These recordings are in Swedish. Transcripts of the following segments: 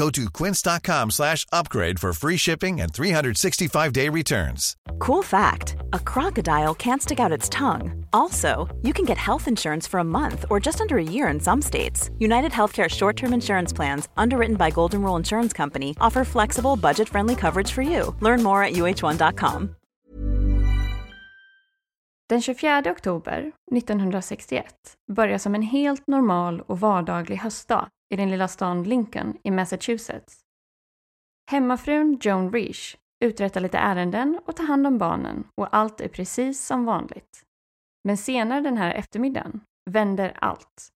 Go to quince.com slash upgrade for free shipping and 365-day returns. Cool fact a crocodile can't stick out its tongue. Also, you can get health insurance for a month or just under a year in some states. United Healthcare short term insurance plans, underwritten by Golden Rule Insurance Company, offer flexible, budget friendly coverage for you. Learn more at uh1.com. Den 24 oktober 1961 börjar som en helt normal och vardaglig höstdag i den lilla stan Lincoln i Massachusetts. Hemmafrun Joan Reach uträttar lite ärenden och tar hand om barnen och allt är precis som vanligt. Men senare den här eftermiddagen vänder allt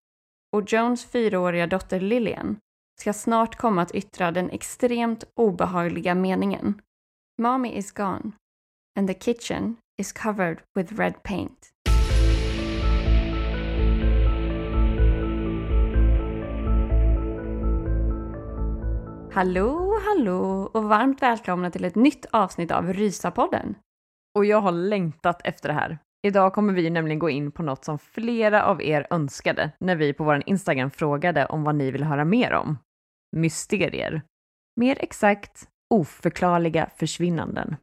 och Jones fyraåriga dotter Lillian ska snart komma att yttra den extremt obehagliga meningen Mommy is gone and the kitchen is covered with red paint. Hallå, hallå och varmt välkomna till ett nytt avsnitt av Rysapodden. Och jag har längtat efter det här. Idag kommer vi nämligen gå in på något som flera av er önskade när vi på vår Instagram frågade om vad ni vill höra mer om. Mysterier. Mer exakt, oförklarliga försvinnanden.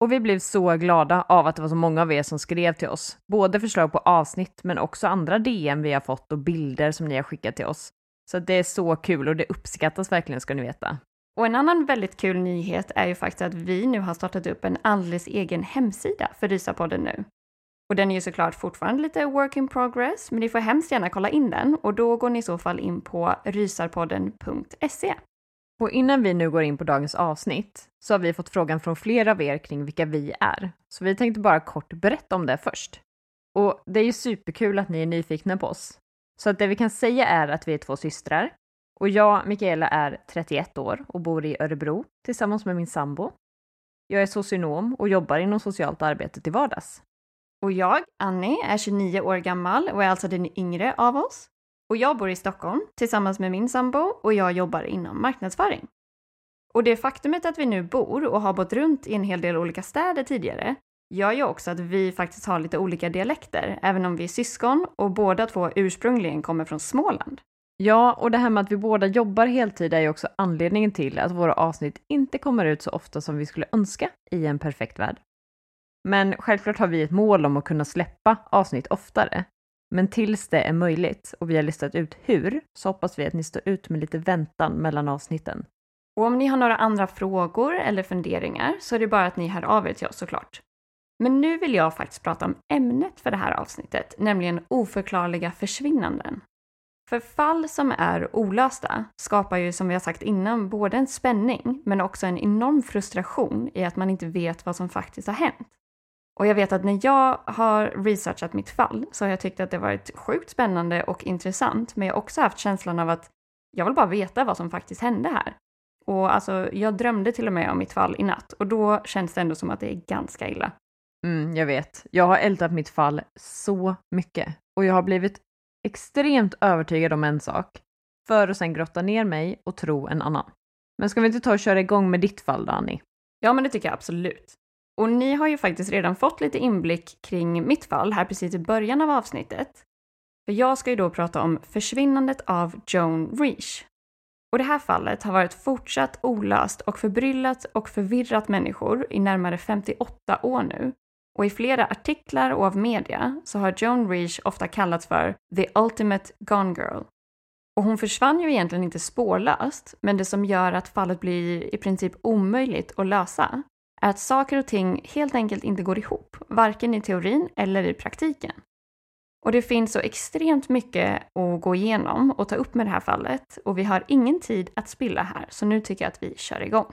Och vi blev så glada av att det var så många av er som skrev till oss. Både förslag på avsnitt men också andra DM vi har fått och bilder som ni har skickat till oss. Så det är så kul och det uppskattas verkligen ska ni veta. Och en annan väldigt kul nyhet är ju faktiskt att vi nu har startat upp en alldeles egen hemsida för Rysapodden nu. Och den är ju såklart fortfarande lite work in progress, men ni får hemskt gärna kolla in den och då går ni i så fall in på rysarpodden.se. Och innan vi nu går in på dagens avsnitt så har vi fått frågan från flera av er kring vilka vi är. Så vi tänkte bara kort berätta om det först. Och det är ju superkul att ni är nyfikna på oss. Så att det vi kan säga är att vi är två systrar. Och jag, Mikaela, är 31 år och bor i Örebro tillsammans med min sambo. Jag är socionom och jobbar inom socialt arbete till vardags. Och jag, Annie, är 29 år gammal och är alltså den yngre av oss. Och jag bor i Stockholm tillsammans med min sambo och jag jobbar inom marknadsföring. Och det faktumet att vi nu bor och har bott runt i en hel del olika städer tidigare gör ju också att vi faktiskt har lite olika dialekter, även om vi är syskon och båda två ursprungligen kommer från Småland. Ja, och det här med att vi båda jobbar heltid är ju också anledningen till att våra avsnitt inte kommer ut så ofta som vi skulle önska i en perfekt värld. Men självklart har vi ett mål om att kunna släppa avsnitt oftare. Men tills det är möjligt och vi har listat ut hur så hoppas vi att ni står ut med lite väntan mellan avsnitten. Och om ni har några andra frågor eller funderingar så är det bara att ni hör av er till oss såklart. Men nu vill jag faktiskt prata om ämnet för det här avsnittet, nämligen oförklarliga försvinnanden. För fall som är olösta skapar ju som vi har sagt innan både en spänning men också en enorm frustration i att man inte vet vad som faktiskt har hänt. Och jag vet att när jag har researchat mitt fall så har jag tyckt att det varit sjukt spännande och intressant men jag har också haft känslan av att jag vill bara veta vad som faktiskt hände här. Och alltså, jag drömde till och med om mitt fall i natt och då känns det ändå som att det är ganska illa. Mm, jag vet. Jag har ältat mitt fall så mycket och jag har blivit extremt övertygad om en sak för att sen grotta ner mig och tro en annan. Men ska vi inte ta och köra igång med ditt fall då, Annie? Ja, men det tycker jag absolut. Och ni har ju faktiskt redan fått lite inblick kring mitt fall här precis i början av avsnittet. För jag ska ju då prata om försvinnandet av Joan Reach. Och det här fallet har varit fortsatt olöst och förbryllat och förvirrat människor i närmare 58 år nu. Och i flera artiklar och av media så har Joan Reach ofta kallats för “the ultimate gone girl”. Och hon försvann ju egentligen inte spårlöst, men det som gör att fallet blir i princip omöjligt att lösa är att saker och ting helt enkelt inte går ihop, varken i teorin eller i praktiken. Och det finns så extremt mycket att gå igenom och ta upp med det här fallet och vi har ingen tid att spilla här, så nu tycker jag att vi kör igång.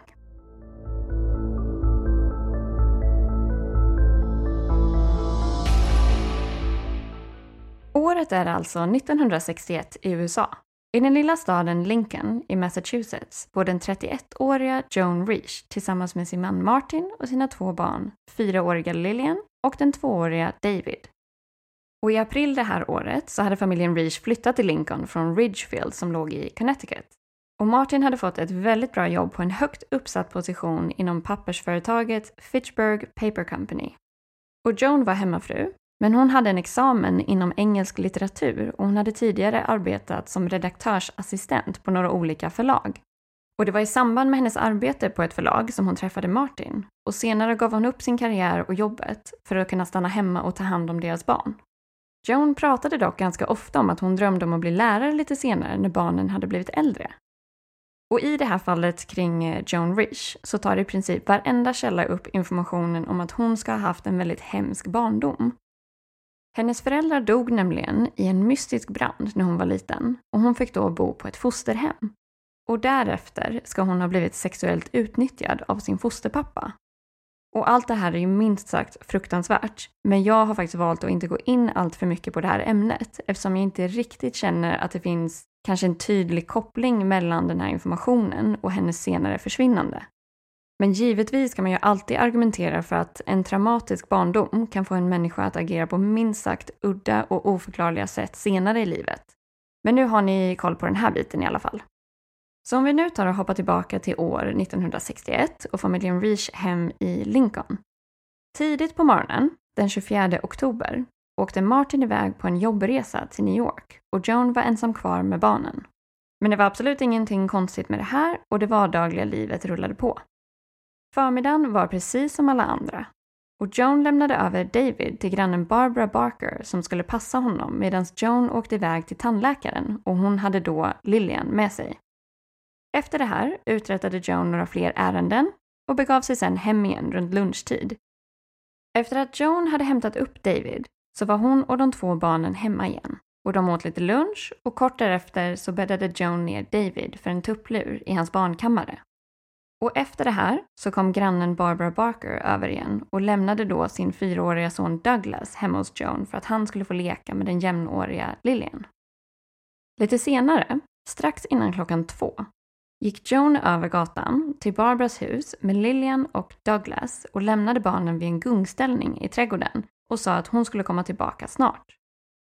Året är alltså 1961 i USA. I den lilla staden Lincoln i Massachusetts bor den 31-åriga Joan Reach tillsammans med sin man Martin och sina två barn, fyraåriga Lillian och den tvååriga David. Och i april det här året så hade familjen Reach flyttat till Lincoln från Ridgefield som låg i Connecticut. Och Martin hade fått ett väldigt bra jobb på en högt uppsatt position inom pappersföretaget Fitchburg Paper Company. Och Joan var hemmafru men hon hade en examen inom engelsk litteratur och hon hade tidigare arbetat som redaktörsassistent på några olika förlag. Och det var i samband med hennes arbete på ett förlag som hon träffade Martin och senare gav hon upp sin karriär och jobbet för att kunna stanna hemma och ta hand om deras barn. Joan pratade dock ganska ofta om att hon drömde om att bli lärare lite senare när barnen hade blivit äldre. Och i det här fallet kring eh, Joan Rich så tar i princip varenda källa upp informationen om att hon ska ha haft en väldigt hemsk barndom hennes föräldrar dog nämligen i en mystisk brand när hon var liten och hon fick då bo på ett fosterhem. Och därefter ska hon ha blivit sexuellt utnyttjad av sin fosterpappa. Och allt det här är ju minst sagt fruktansvärt, men jag har faktiskt valt att inte gå in allt för mycket på det här ämnet eftersom jag inte riktigt känner att det finns kanske en tydlig koppling mellan den här informationen och hennes senare försvinnande. Men givetvis kan man ju alltid argumentera för att en traumatisk barndom kan få en människa att agera på minst sagt udda och oförklarliga sätt senare i livet. Men nu har ni koll på den här biten i alla fall. Så om vi nu tar och hoppar tillbaka till år 1961 och familjen Reach hem i Lincoln. Tidigt på morgonen, den 24 oktober, åkte Martin iväg på en jobbresa till New York och Joan var ensam kvar med barnen. Men det var absolut ingenting konstigt med det här och det vardagliga livet rullade på. Förmiddagen var precis som alla andra och Joan lämnade över David till grannen Barbara Barker som skulle passa honom medan Joan åkte iväg till tandläkaren och hon hade då Lillian med sig. Efter det här uträttade Joan några fler ärenden och begav sig sedan hem igen runt lunchtid. Efter att Joan hade hämtat upp David så var hon och de två barnen hemma igen och de åt lite lunch och kort därefter så bäddade Joan ner David för en tupplur i hans barnkammare. Och efter det här så kom grannen Barbara Barker över igen och lämnade då sin fyraåriga son Douglas hemma hos Joan för att han skulle få leka med den jämnåriga Lillian. Lite senare, strax innan klockan två, gick Joan över gatan till Barbaras hus med Lillian och Douglas och lämnade barnen vid en gungställning i trädgården och sa att hon skulle komma tillbaka snart.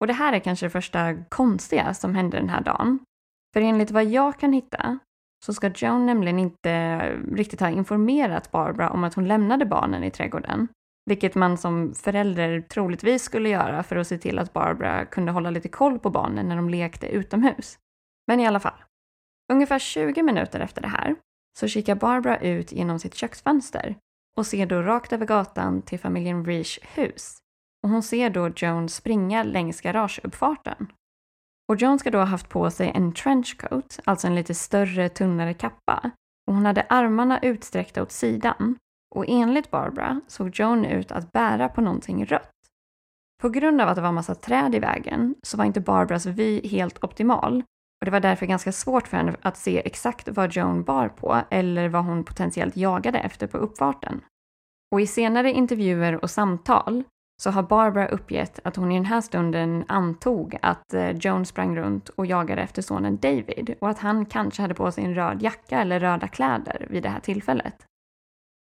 Och det här är kanske det första konstiga som hände den här dagen. För enligt vad jag kan hitta så ska Joan nämligen inte riktigt ha informerat Barbara om att hon lämnade barnen i trädgården. Vilket man som förälder troligtvis skulle göra för att se till att Barbara kunde hålla lite koll på barnen när de lekte utomhus. Men i alla fall. Ungefär 20 minuter efter det här så kikar Barbara ut genom sitt köksfönster och ser då rakt över gatan till familjen Reach hus. Och hon ser då Joan springa längs garageuppfarten och Joan ska då ha haft på sig en trenchcoat, alltså en lite större, tunnare kappa. Och hon hade armarna utsträckta åt sidan. Och enligt Barbara såg Joan ut att bära på någonting rött. På grund av att det var massa träd i vägen så var inte Barbaras vy helt optimal och det var därför ganska svårt för henne att se exakt vad Joan bar på eller vad hon potentiellt jagade efter på uppfarten. Och i senare intervjuer och samtal så har Barbara uppgett att hon i den här stunden antog att eh, Joan sprang runt och jagade efter sonen David och att han kanske hade på sig en röd jacka eller röda kläder vid det här tillfället.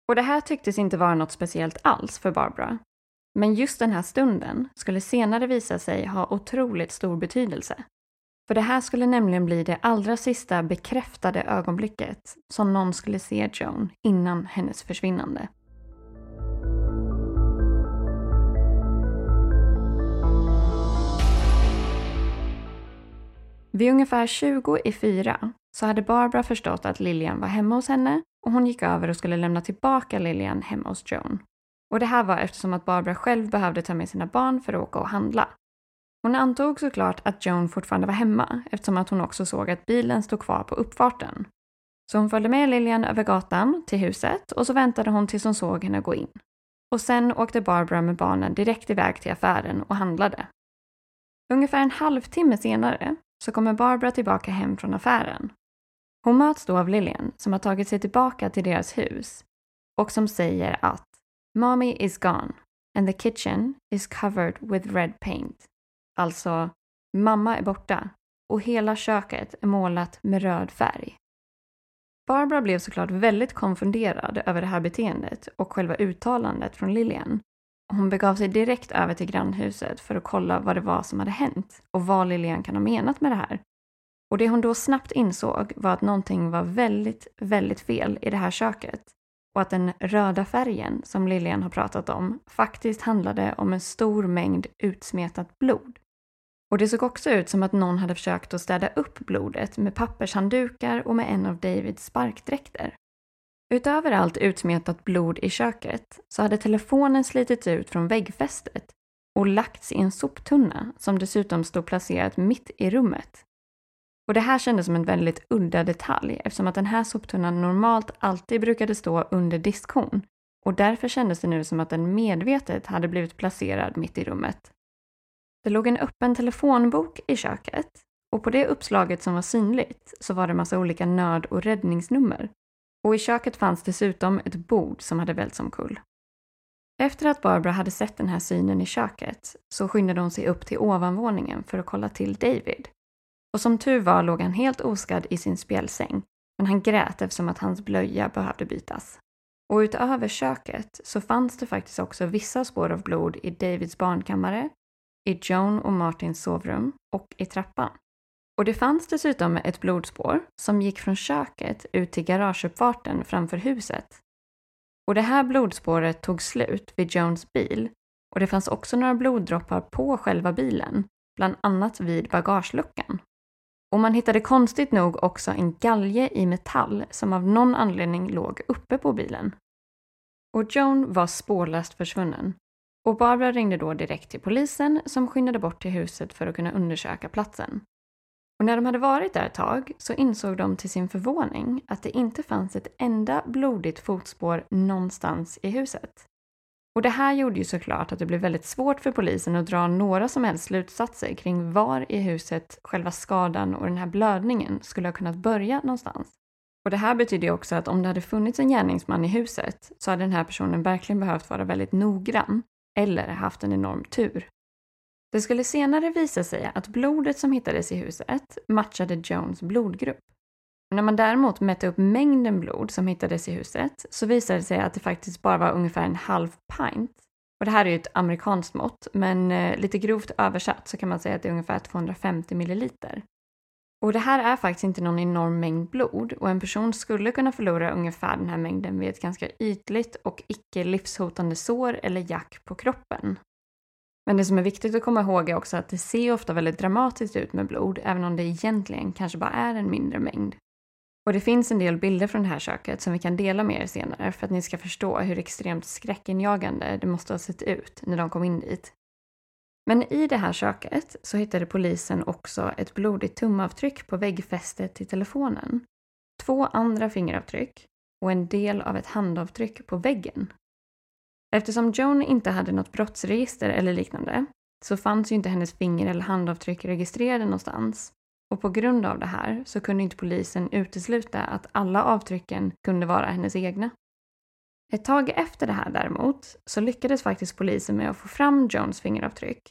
Och det här tycktes inte vara något speciellt alls för Barbara. Men just den här stunden skulle senare visa sig ha otroligt stor betydelse. För det här skulle nämligen bli det allra sista bekräftade ögonblicket som någon skulle se Joan innan hennes försvinnande. Vid ungefär 20 i fyra så hade Barbara förstått att Lilian var hemma hos henne och hon gick över och skulle lämna tillbaka Lilian hemma hos Joan. Och det här var eftersom att Barbara själv behövde ta med sina barn för att åka och handla. Hon antog såklart att Joan fortfarande var hemma eftersom att hon också såg att bilen stod kvar på uppfarten. Så hon följde med Lilian över gatan till huset och så väntade hon tills hon såg henne gå in. Och sen åkte Barbara med barnen direkt iväg till affären och handlade. Ungefär en halvtimme senare så kommer Barbara tillbaka hem från affären. Hon möts då av Lilian som har tagit sig tillbaka till deras hus och som säger att “Mommy is gone and the kitchen is covered with red paint”. Alltså, mamma är borta och hela köket är målat med röd färg. Barbara blev såklart väldigt konfunderad över det här beteendet och själva uttalandet från Lilian. Hon begav sig direkt över till grannhuset för att kolla vad det var som hade hänt och vad Lilian kan ha menat med det här. Och det hon då snabbt insåg var att någonting var väldigt, väldigt fel i det här köket och att den röda färgen som Lilian har pratat om faktiskt handlade om en stor mängd utsmetat blod. Och det såg också ut som att någon hade försökt att städa upp blodet med pappershanddukar och med en av Davids sparkdräkter. Utöver allt utsmetat blod i köket så hade telefonen slitits ut från väggfästet och lagts i en soptunna som dessutom stod placerat mitt i rummet. Och det här kändes som en väldigt udda detalj eftersom att den här soptunnan normalt alltid brukade stå under diskhon och därför kändes det nu som att den medvetet hade blivit placerad mitt i rummet. Det låg en öppen telefonbok i köket och på det uppslaget som var synligt så var det massa olika nöd och räddningsnummer. Och i köket fanns dessutom ett bord som hade välts omkull. Efter att Barbara hade sett den här synen i köket så skyndade hon sig upp till ovanvåningen för att kolla till David. Och som tur var låg han helt oskadd i sin spjälsäng, men han grät eftersom att hans blöja behövde bytas. Och utöver köket så fanns det faktiskt också vissa spår av blod i Davids barnkammare, i Joan och Martins sovrum och i trappan. Och det fanns dessutom ett blodspår som gick från köket ut till garageuppfarten framför huset. Och det här blodspåret tog slut vid Jones bil och det fanns också några bloddroppar på själva bilen, bland annat vid bagageluckan. Och man hittade konstigt nog också en galge i metall som av någon anledning låg uppe på bilen. Och Joan var spårlöst försvunnen och Barbara ringde då direkt till polisen som skyndade bort till huset för att kunna undersöka platsen. Och när de hade varit där ett tag så insåg de till sin förvåning att det inte fanns ett enda blodigt fotspår någonstans i huset. Och det här gjorde ju såklart att det blev väldigt svårt för polisen att dra några som helst slutsatser kring var i huset själva skadan och den här blödningen skulle ha kunnat börja någonstans. Och det här betyder ju också att om det hade funnits en gärningsman i huset så hade den här personen verkligen behövt vara väldigt noggrann eller haft en enorm tur. Det skulle senare visa sig att blodet som hittades i huset matchade Jones blodgrupp. När man däremot mätte upp mängden blod som hittades i huset så visade det sig att det faktiskt bara var ungefär en halv pint. Och det här är ju ett amerikanskt mått, men eh, lite grovt översatt så kan man säga att det är ungefär 250 milliliter. Och det här är faktiskt inte någon enorm mängd blod och en person skulle kunna förlora ungefär den här mängden vid ett ganska ytligt och icke livshotande sår eller jack på kroppen. Men det som är viktigt att komma ihåg är också att det ser ofta väldigt dramatiskt ut med blod, även om det egentligen kanske bara är en mindre mängd. Och det finns en del bilder från det här köket som vi kan dela med er senare för att ni ska förstå hur extremt skräckinjagande det måste ha sett ut när de kom in dit. Men i det här köket så hittade polisen också ett blodigt tumavtryck på väggfästet till telefonen, två andra fingeravtryck och en del av ett handavtryck på väggen. Eftersom Joan inte hade något brottsregister eller liknande så fanns ju inte hennes finger eller handavtryck registrerade någonstans. Och på grund av det här så kunde inte polisen utesluta att alla avtrycken kunde vara hennes egna. Ett tag efter det här däremot så lyckades faktiskt polisen med att få fram Jones fingeravtryck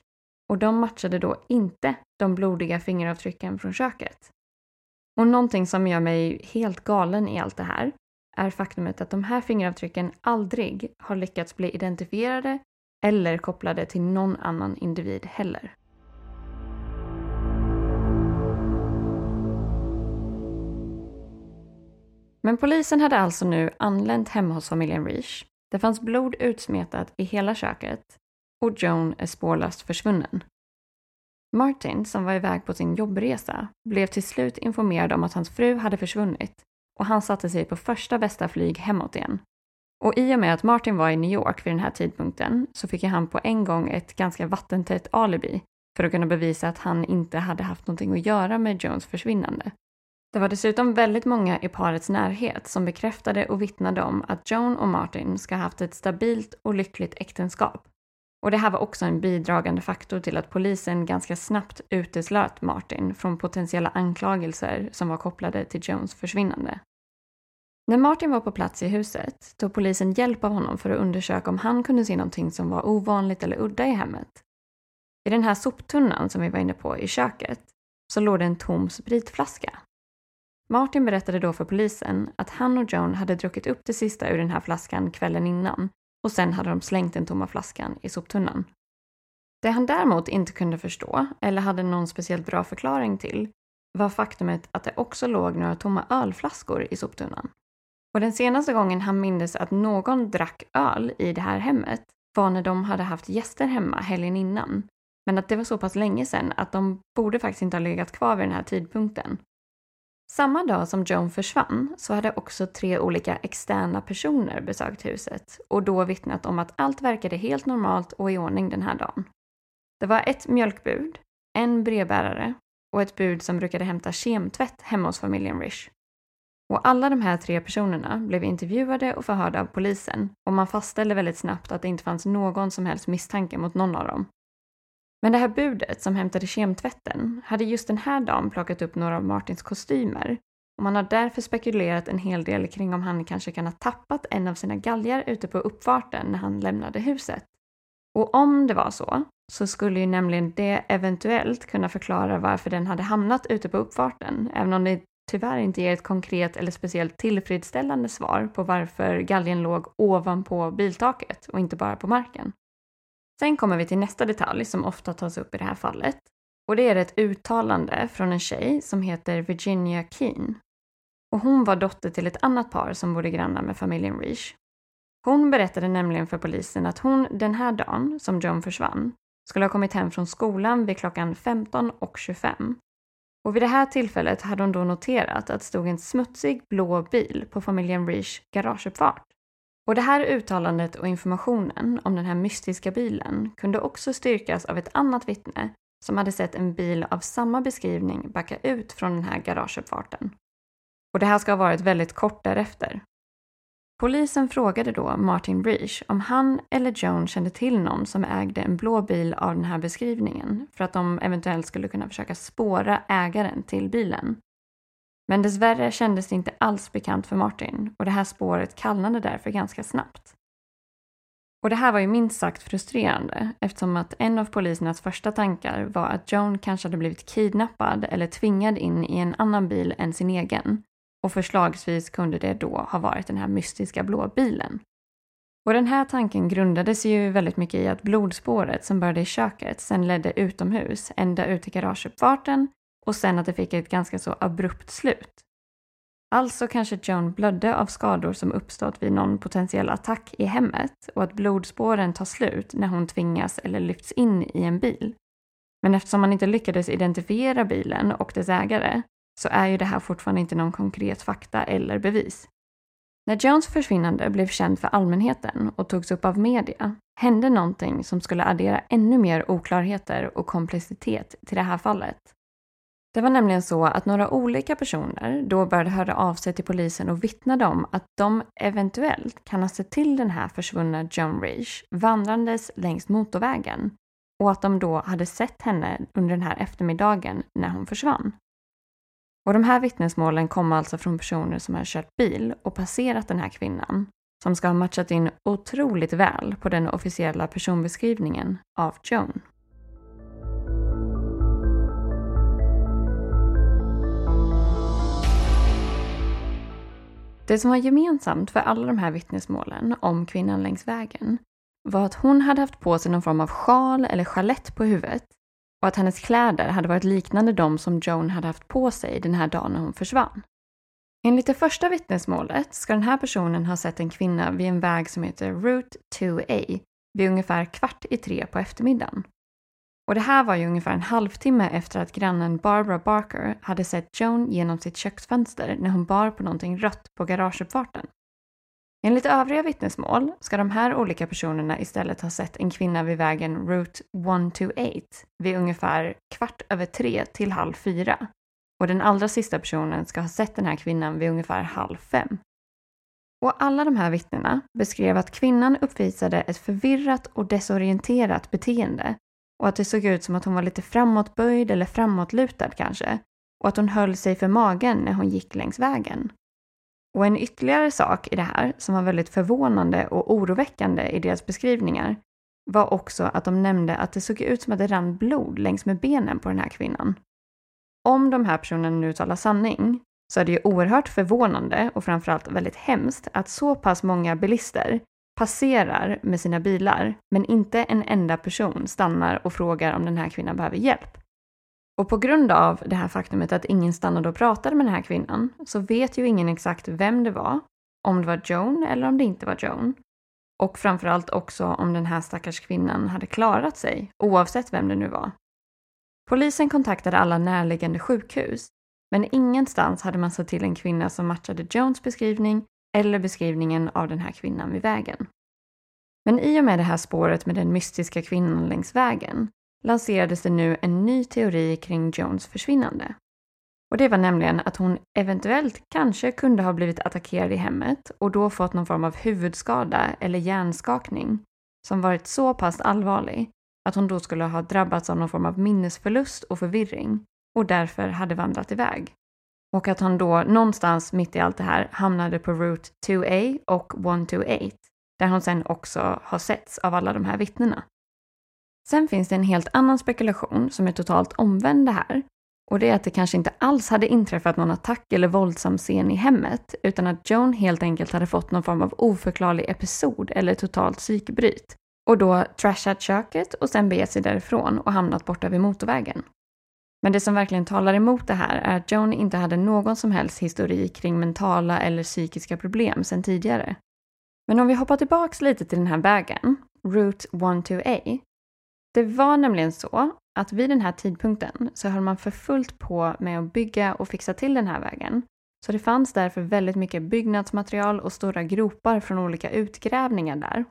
och de matchade då inte de blodiga fingeravtrycken från köket. Och någonting som gör mig helt galen i allt det här är faktumet att de här fingeravtrycken aldrig har lyckats bli identifierade eller kopplade till någon annan individ heller. Men polisen hade alltså nu anlänt hemma hos familjen Reach. Det fanns blod utsmetat i hela köket och Joan är spårlöst försvunnen. Martin, som var iväg på sin jobbresa, blev till slut informerad om att hans fru hade försvunnit och han satte sig på första bästa flyg hemåt igen. Och i och med att Martin var i New York vid den här tidpunkten så fick han på en gång ett ganska vattentätt alibi för att kunna bevisa att han inte hade haft någonting att göra med Jones försvinnande. Det var dessutom väldigt många i parets närhet som bekräftade och vittnade om att Joan och Martin ska ha haft ett stabilt och lyckligt äktenskap. Och det här var också en bidragande faktor till att polisen ganska snabbt uteslöt Martin från potentiella anklagelser som var kopplade till Jones försvinnande. När Martin var på plats i huset tog polisen hjälp av honom för att undersöka om han kunde se någonting som var ovanligt eller udda i hemmet. I den här soptunnan som vi var inne på i köket så låg det en tom spritflaska. Martin berättade då för polisen att han och Joan hade druckit upp det sista ur den här flaskan kvällen innan och sen hade de slängt den tomma flaskan i soptunnan. Det han däremot inte kunde förstå, eller hade någon speciellt bra förklaring till, var faktumet att det också låg några tomma ölflaskor i soptunnan. Och den senaste gången han mindes att någon drack öl i det här hemmet var när de hade haft gäster hemma helgen innan. Men att det var så pass länge sedan att de borde faktiskt inte ha legat kvar vid den här tidpunkten. Samma dag som Joan försvann så hade också tre olika externa personer besökt huset och då vittnat om att allt verkade helt normalt och i ordning den här dagen. Det var ett mjölkbud, en brevbärare och ett bud som brukade hämta kemtvätt hemma hos familjen Rish. Och alla de här tre personerna blev intervjuade och förhörda av polisen och man fastställde väldigt snabbt att det inte fanns någon som helst misstanke mot någon av dem. Men det här budet som hämtade kemtvätten hade just den här dagen plockat upp några av Martins kostymer och man har därför spekulerat en hel del kring om han kanske kan ha tappat en av sina galgar ute på uppfarten när han lämnade huset. Och om det var så, så skulle ju nämligen det eventuellt kunna förklara varför den hade hamnat ute på uppfarten, även om det tyvärr inte ger ett konkret eller speciellt tillfredsställande svar på varför galgen låg ovanpå biltaket och inte bara på marken. Sen kommer vi till nästa detalj som ofta tas upp i det här fallet. Och det är ett uttalande från en tjej som heter Virginia Keen. Och hon var dotter till ett annat par som bodde grannar med familjen Reach. Hon berättade nämligen för polisen att hon den här dagen, som John försvann, skulle ha kommit hem från skolan vid klockan 15.25. Och vid det här tillfället hade hon då noterat att det stod en smutsig blå bil på familjen Reach garageuppfart. Och det här uttalandet och informationen om den här mystiska bilen kunde också styrkas av ett annat vittne som hade sett en bil av samma beskrivning backa ut från den här garageuppfarten. Och det här ska ha varit väldigt kort därefter. Polisen frågade då Martin Breach om han eller Joan kände till någon som ägde en blå bil av den här beskrivningen för att de eventuellt skulle kunna försöka spåra ägaren till bilen. Men dessvärre kändes det inte alls bekant för Martin och det här spåret kallnade därför ganska snabbt. Och det här var ju minst sagt frustrerande eftersom att en av polisernas första tankar var att Joan kanske hade blivit kidnappad eller tvingad in i en annan bil än sin egen. Och förslagsvis kunde det då ha varit den här mystiska blå bilen. Och den här tanken grundades ju väldigt mycket i att blodspåret som började i köket sen ledde utomhus, ända ut till garageuppfarten och sen att det fick ett ganska så abrupt slut. Alltså kanske Joan blödde av skador som uppstått vid någon potentiell attack i hemmet och att blodspåren tar slut när hon tvingas eller lyfts in i en bil. Men eftersom man inte lyckades identifiera bilen och dess ägare så är ju det här fortfarande inte någon konkret fakta eller bevis. När Jones försvinnande blev känd för allmänheten och togs upp av media hände någonting som skulle addera ännu mer oklarheter och komplexitet till det här fallet. Det var nämligen så att några olika personer då började höra av sig till polisen och vittnade om att de eventuellt kan ha sett till den här försvunna Joan Rage vandrandes längs motorvägen och att de då hade sett henne under den här eftermiddagen när hon försvann. Och de här vittnesmålen kom alltså från personer som har kört bil och passerat den här kvinnan som ska ha matchat in otroligt väl på den officiella personbeskrivningen av Joan. Det som var gemensamt för alla de här vittnesmålen om kvinnan längs vägen var att hon hade haft på sig någon form av sjal eller sjalett på huvudet och att hennes kläder hade varit liknande de som Joan hade haft på sig den här dagen när hon försvann. Enligt det första vittnesmålet ska den här personen ha sett en kvinna vid en väg som heter Route 2A vid ungefär kvart i tre på eftermiddagen. Och det här var ju ungefär en halvtimme efter att grannen Barbara Barker hade sett Joan genom sitt köksfönster när hon bar på någonting rött på garageuppfarten. Enligt övriga vittnesmål ska de här olika personerna istället ha sett en kvinna vid vägen Route 128 vid ungefär kvart över tre till halv fyra. och den allra sista personen ska ha sett den här kvinnan vid ungefär halv fem. Och alla de här vittnena beskrev att kvinnan uppvisade ett förvirrat och desorienterat beteende och att det såg ut som att hon var lite framåtböjd eller framåtlutad kanske och att hon höll sig för magen när hon gick längs vägen. Och en ytterligare sak i det här som var väldigt förvånande och oroväckande i deras beskrivningar var också att de nämnde att det såg ut som att det rann blod längs med benen på den här kvinnan. Om de här personerna nu talar sanning så är det ju oerhört förvånande och framförallt väldigt hemskt att så pass många bilister passerar med sina bilar men inte en enda person stannar och frågar om den här kvinnan behöver hjälp. Och på grund av det här faktumet att ingen stannade och pratade med den här kvinnan så vet ju ingen exakt vem det var, om det var Joan eller om det inte var Joan. Och framförallt också om den här stackars kvinnan hade klarat sig, oavsett vem det nu var. Polisen kontaktade alla närliggande sjukhus, men ingenstans hade man sett till en kvinna som matchade Jones beskrivning eller beskrivningen av den här kvinnan vid vägen. Men i och med det här spåret med den mystiska kvinnan längs vägen lanserades det nu en ny teori kring Jones försvinnande. Och det var nämligen att hon eventuellt kanske kunde ha blivit attackerad i hemmet och då fått någon form av huvudskada eller hjärnskakning som varit så pass allvarlig att hon då skulle ha drabbats av någon form av minnesförlust och förvirring och därför hade vandrat iväg. Och att han då någonstans mitt i allt det här hamnade på Route 2A och 128 där hon sen också har setts av alla de här vittnena. Sen finns det en helt annan spekulation som är totalt omvänd det här. Och det är att det kanske inte alls hade inträffat någon attack eller våldsam scen i hemmet, utan att Joan helt enkelt hade fått någon form av oförklarlig episod eller totalt psykbryt. Och då trashat köket och sen begett sig därifrån och hamnat borta vid motorvägen. Men det som verkligen talar emot det här är att Joan inte hade någon som helst historik kring mentala eller psykiska problem sedan tidigare. Men om vi hoppar tillbaks lite till den här vägen, Route 12A, det var nämligen så att vid den här tidpunkten så höll man för fullt på med att bygga och fixa till den här vägen. Så det fanns därför väldigt mycket byggnadsmaterial och stora gropar från olika utgrävningar där.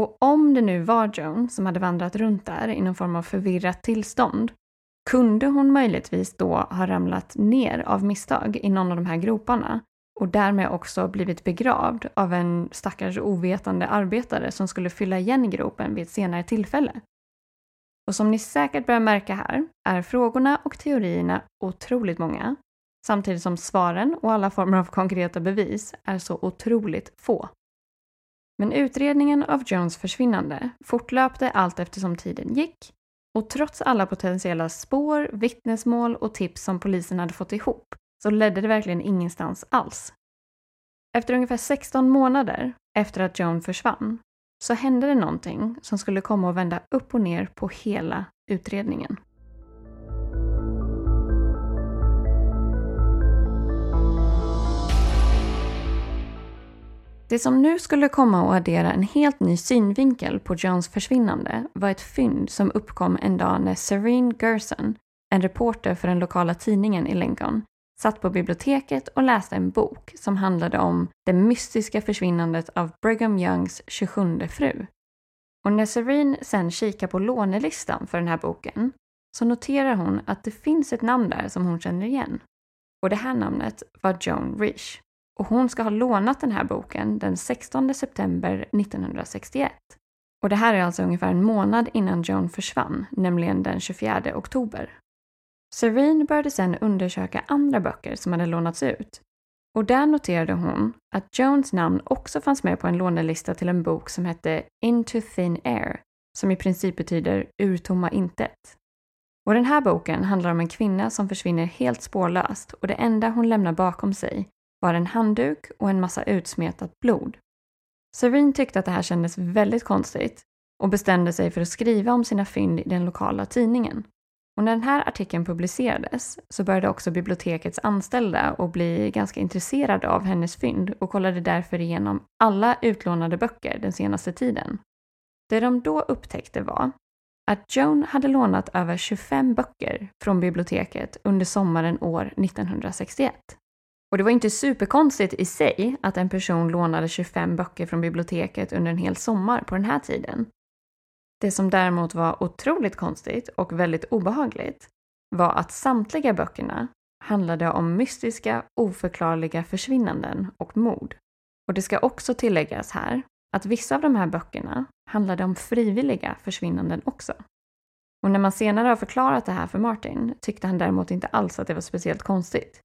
Och om det nu var Joan som hade vandrat runt där i någon form av förvirrat tillstånd, kunde hon möjligtvis då ha ramlat ner av misstag i någon av de här groparna och därmed också blivit begravd av en stackars ovetande arbetare som skulle fylla igen gropen vid ett senare tillfälle. Och som ni säkert börjar märka här är frågorna och teorierna otroligt många, samtidigt som svaren och alla former av konkreta bevis är så otroligt få. Men utredningen av Jones försvinnande fortlöpte allt eftersom tiden gick och trots alla potentiella spår, vittnesmål och tips som polisen hade fått ihop så ledde det verkligen ingenstans alls. Efter ungefär 16 månader efter att Joan försvann så hände det någonting som skulle komma att vända upp och ner på hela utredningen. Det som nu skulle komma att addera en helt ny synvinkel på Jones försvinnande var ett fynd som uppkom en dag när Serene Gerson, en reporter för den lokala tidningen i Lincoln, satt på biblioteket och läste en bok som handlade om det mystiska försvinnandet av Brigham Youngs 27 fru. Och när Serene sen kikar på lånelistan för den här boken så noterar hon att det finns ett namn där som hon känner igen. Och det här namnet var Joan Rish. Och hon ska ha lånat den här boken den 16 september 1961. Och det här är alltså ungefär en månad innan Joan försvann, nämligen den 24 oktober. Serene började sedan undersöka andra böcker som hade lånats ut. Och där noterade hon att Jones namn också fanns med på en lånelista till en bok som hette Into Thin Air, som i princip betyder Ur tomma intet. Och den här boken handlar om en kvinna som försvinner helt spårlöst och det enda hon lämnar bakom sig var en handduk och en massa utsmetat blod. Serene tyckte att det här kändes väldigt konstigt och bestämde sig för att skriva om sina fynd i den lokala tidningen. Och när den här artikeln publicerades så började också bibliotekets anställda att bli ganska intresserade av hennes fynd och kollade därför igenom alla utlånade böcker den senaste tiden. Det de då upptäckte var att Joan hade lånat över 25 böcker från biblioteket under sommaren år 1961. Och det var inte superkonstigt i sig att en person lånade 25 böcker från biblioteket under en hel sommar på den här tiden. Det som däremot var otroligt konstigt och väldigt obehagligt var att samtliga böckerna handlade om mystiska, oförklarliga försvinnanden och mord. Och det ska också tilläggas här att vissa av de här böckerna handlade om frivilliga försvinnanden också. Och när man senare har förklarat det här för Martin tyckte han däremot inte alls att det var speciellt konstigt.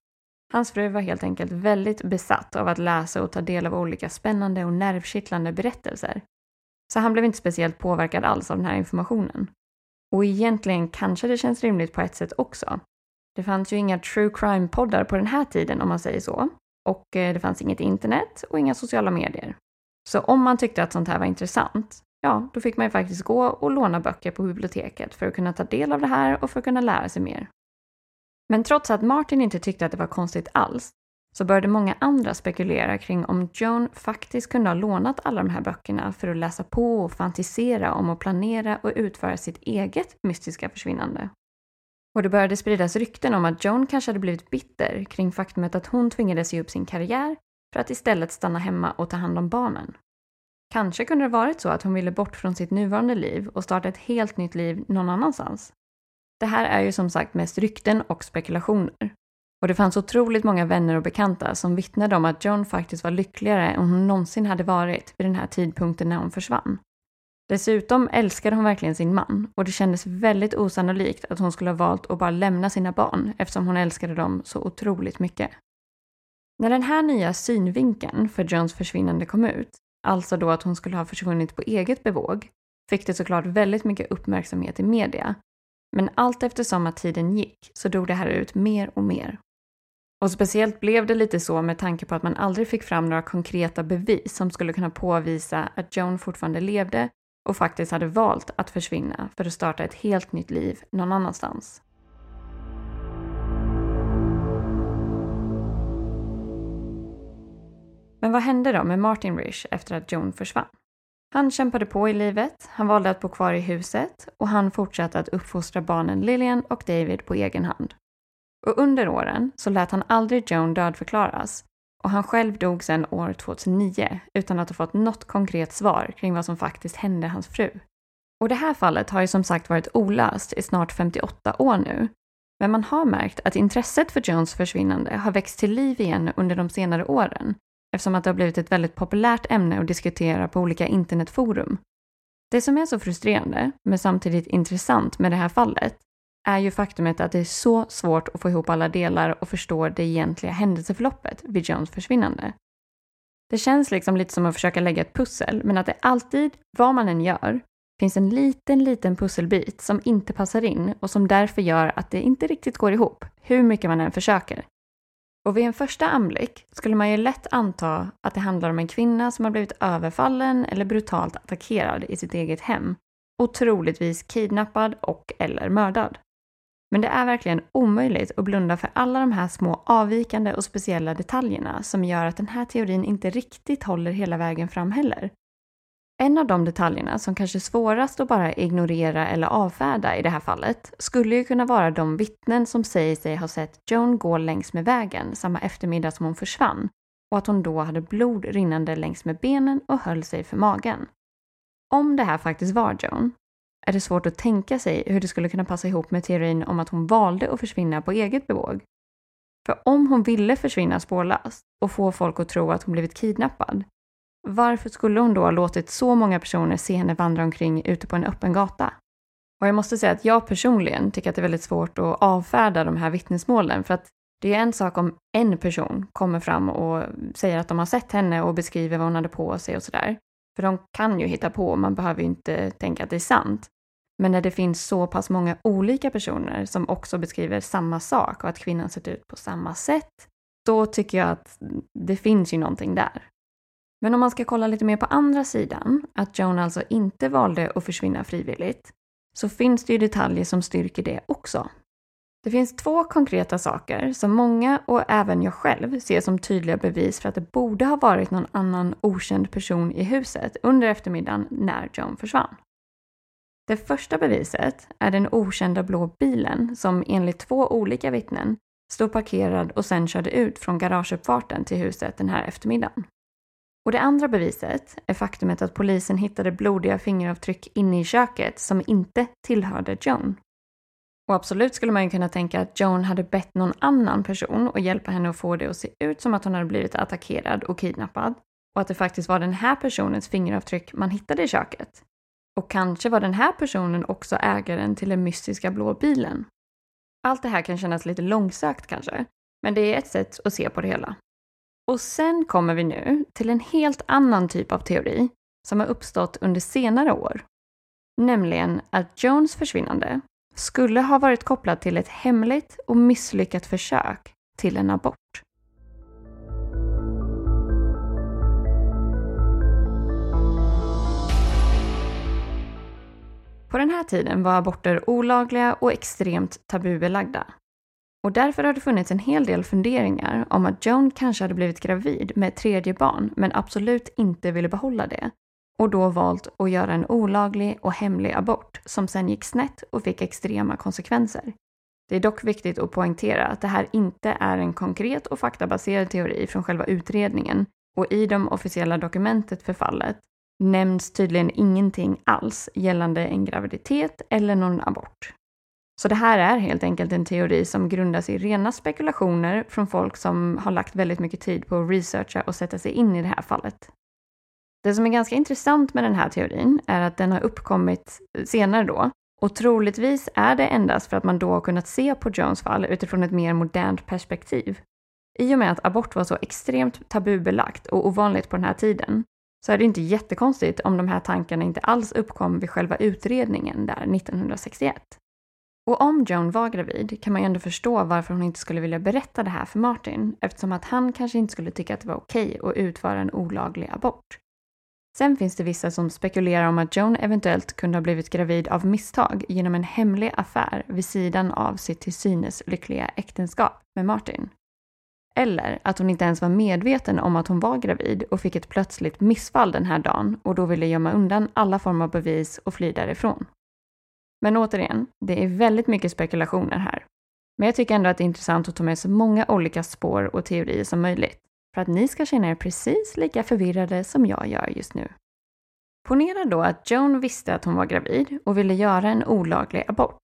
Hans fru var helt enkelt väldigt besatt av att läsa och ta del av olika spännande och nervkittlande berättelser. Så han blev inte speciellt påverkad alls av den här informationen. Och egentligen kanske det känns rimligt på ett sätt också. Det fanns ju inga true crime-poddar på den här tiden om man säger så. Och eh, det fanns inget internet och inga sociala medier. Så om man tyckte att sånt här var intressant, ja, då fick man ju faktiskt gå och låna böcker på biblioteket för att kunna ta del av det här och för att kunna lära sig mer. Men trots att Martin inte tyckte att det var konstigt alls, så började många andra spekulera kring om Joan faktiskt kunde ha lånat alla de här böckerna för att läsa på och fantisera om att planera och utföra sitt eget mystiska försvinnande. Och det började spridas rykten om att Joan kanske hade blivit bitter kring faktumet att hon tvingades ge upp sin karriär för att istället stanna hemma och ta hand om barnen. Kanske kunde det varit så att hon ville bort från sitt nuvarande liv och starta ett helt nytt liv någon annanstans. Det här är ju som sagt mest rykten och spekulationer. Och det fanns otroligt många vänner och bekanta som vittnade om att John faktiskt var lyckligare än hon någonsin hade varit vid den här tidpunkten när hon försvann. Dessutom älskade hon verkligen sin man och det kändes väldigt osannolikt att hon skulle ha valt att bara lämna sina barn eftersom hon älskade dem så otroligt mycket. När den här nya synvinkeln för Johns försvinnande kom ut, alltså då att hon skulle ha försvunnit på eget bevåg, fick det såklart väldigt mycket uppmärksamhet i media. Men allt eftersom att tiden gick så dog det här ut mer och mer. Och speciellt blev det lite så med tanke på att man aldrig fick fram några konkreta bevis som skulle kunna påvisa att Joan fortfarande levde och faktiskt hade valt att försvinna för att starta ett helt nytt liv någon annanstans. Men vad hände då med Martin Rish efter att Joan försvann? Han kämpade på i livet, han valde att bo kvar i huset och han fortsatte att uppfostra barnen Lillian och David på egen hand. Och under åren så lät han aldrig Joan dödförklaras och han själv dog sedan år 2009 utan att ha fått något konkret svar kring vad som faktiskt hände hans fru. Och det här fallet har ju som sagt varit olöst i snart 58 år nu. Men man har märkt att intresset för Jones försvinnande har växt till liv igen under de senare åren eftersom att det har blivit ett väldigt populärt ämne att diskutera på olika internetforum. Det som är så frustrerande, men samtidigt intressant med det här fallet, är ju faktumet att det är så svårt att få ihop alla delar och förstå det egentliga händelseförloppet vid Jones försvinnande. Det känns liksom lite som att försöka lägga ett pussel, men att det alltid, vad man än gör, finns en liten, liten pusselbit som inte passar in och som därför gör att det inte riktigt går ihop, hur mycket man än försöker. Och vid en första anblick skulle man ju lätt anta att det handlar om en kvinna som har blivit överfallen eller brutalt attackerad i sitt eget hem och troligtvis kidnappad och eller mördad. Men det är verkligen omöjligt att blunda för alla de här små avvikande och speciella detaljerna som gör att den här teorin inte riktigt håller hela vägen fram heller. En av de detaljerna som kanske är svårast att bara ignorera eller avfärda i det här fallet skulle ju kunna vara de vittnen som säger sig ha sett Joan gå längs med vägen samma eftermiddag som hon försvann och att hon då hade blod rinnande längs med benen och höll sig för magen. Om det här faktiskt var Joan är det svårt att tänka sig hur det skulle kunna passa ihop med teorin om att hon valde att försvinna på eget bevåg. För om hon ville försvinna spårlöst och få folk att tro att hon blivit kidnappad, varför skulle hon då ha låtit så många personer se henne vandra omkring ute på en öppen gata? Och jag måste säga att jag personligen tycker att det är väldigt svårt att avfärda de här vittnesmålen för att det är en sak om en person kommer fram och säger att de har sett henne och beskriver vad hon hade på sig och sådär. För de kan ju hitta på, man behöver ju inte tänka att det är sant. Men när det finns så pass många olika personer som också beskriver samma sak och att kvinnan sett ut på samma sätt, då tycker jag att det finns ju någonting där. Men om man ska kolla lite mer på andra sidan, att Joan alltså inte valde att försvinna frivilligt, så finns det ju detaljer som styrker det också. Det finns två konkreta saker som många och även jag själv ser som tydliga bevis för att det borde ha varit någon annan okänd person i huset under eftermiddagen när Joan försvann. Det första beviset är den okända blå bilen som enligt två olika vittnen stod parkerad och sen körde ut från garageuppfarten till huset den här eftermiddagen. Och det andra beviset är faktumet att polisen hittade blodiga fingeravtryck inne i köket som inte tillhörde Joan. Och absolut skulle man ju kunna tänka att Joan hade bett någon annan person att hjälpa henne att få det att se ut som att hon hade blivit attackerad och kidnappad. Och att det faktiskt var den här personens fingeravtryck man hittade i köket. Och kanske var den här personen också ägaren till den mystiska blå bilen. Allt det här kan kännas lite långsökt kanske, men det är ett sätt att se på det hela. Och sen kommer vi nu till en helt annan typ av teori som har uppstått under senare år. Nämligen att Jones försvinnande skulle ha varit kopplat till ett hemligt och misslyckat försök till en abort. På den här tiden var aborter olagliga och extremt tabubelagda. Och därför har det funnits en hel del funderingar om att Joan kanske hade blivit gravid med ett tredje barn men absolut inte ville behålla det och då valt att göra en olaglig och hemlig abort som sen gick snett och fick extrema konsekvenser. Det är dock viktigt att poängtera att det här inte är en konkret och faktabaserad teori från själva utredningen och i de officiella dokumentet för fallet nämns tydligen ingenting alls gällande en graviditet eller någon abort. Så det här är helt enkelt en teori som grundas i rena spekulationer från folk som har lagt väldigt mycket tid på att researcha och sätta sig in i det här fallet. Det som är ganska intressant med den här teorin är att den har uppkommit senare då och troligtvis är det endast för att man då har kunnat se på Jones fall utifrån ett mer modernt perspektiv. I och med att abort var så extremt tabubelagt och ovanligt på den här tiden så är det inte jättekonstigt om de här tankarna inte alls uppkom vid själva utredningen där 1961. Och om Joan var gravid kan man ju ändå förstå varför hon inte skulle vilja berätta det här för Martin eftersom att han kanske inte skulle tycka att det var okej att utföra en olaglig abort. Sen finns det vissa som spekulerar om att Joan eventuellt kunde ha blivit gravid av misstag genom en hemlig affär vid sidan av sitt till synes lyckliga äktenskap med Martin. Eller att hon inte ens var medveten om att hon var gravid och fick ett plötsligt missfall den här dagen och då ville gömma undan alla former av bevis och fly därifrån. Men återigen, det är väldigt mycket spekulationer här. Men jag tycker ändå att det är intressant att ta med så många olika spår och teorier som möjligt för att ni ska känna er precis lika förvirrade som jag gör just nu. Ponera då att Joan visste att hon var gravid och ville göra en olaglig abort.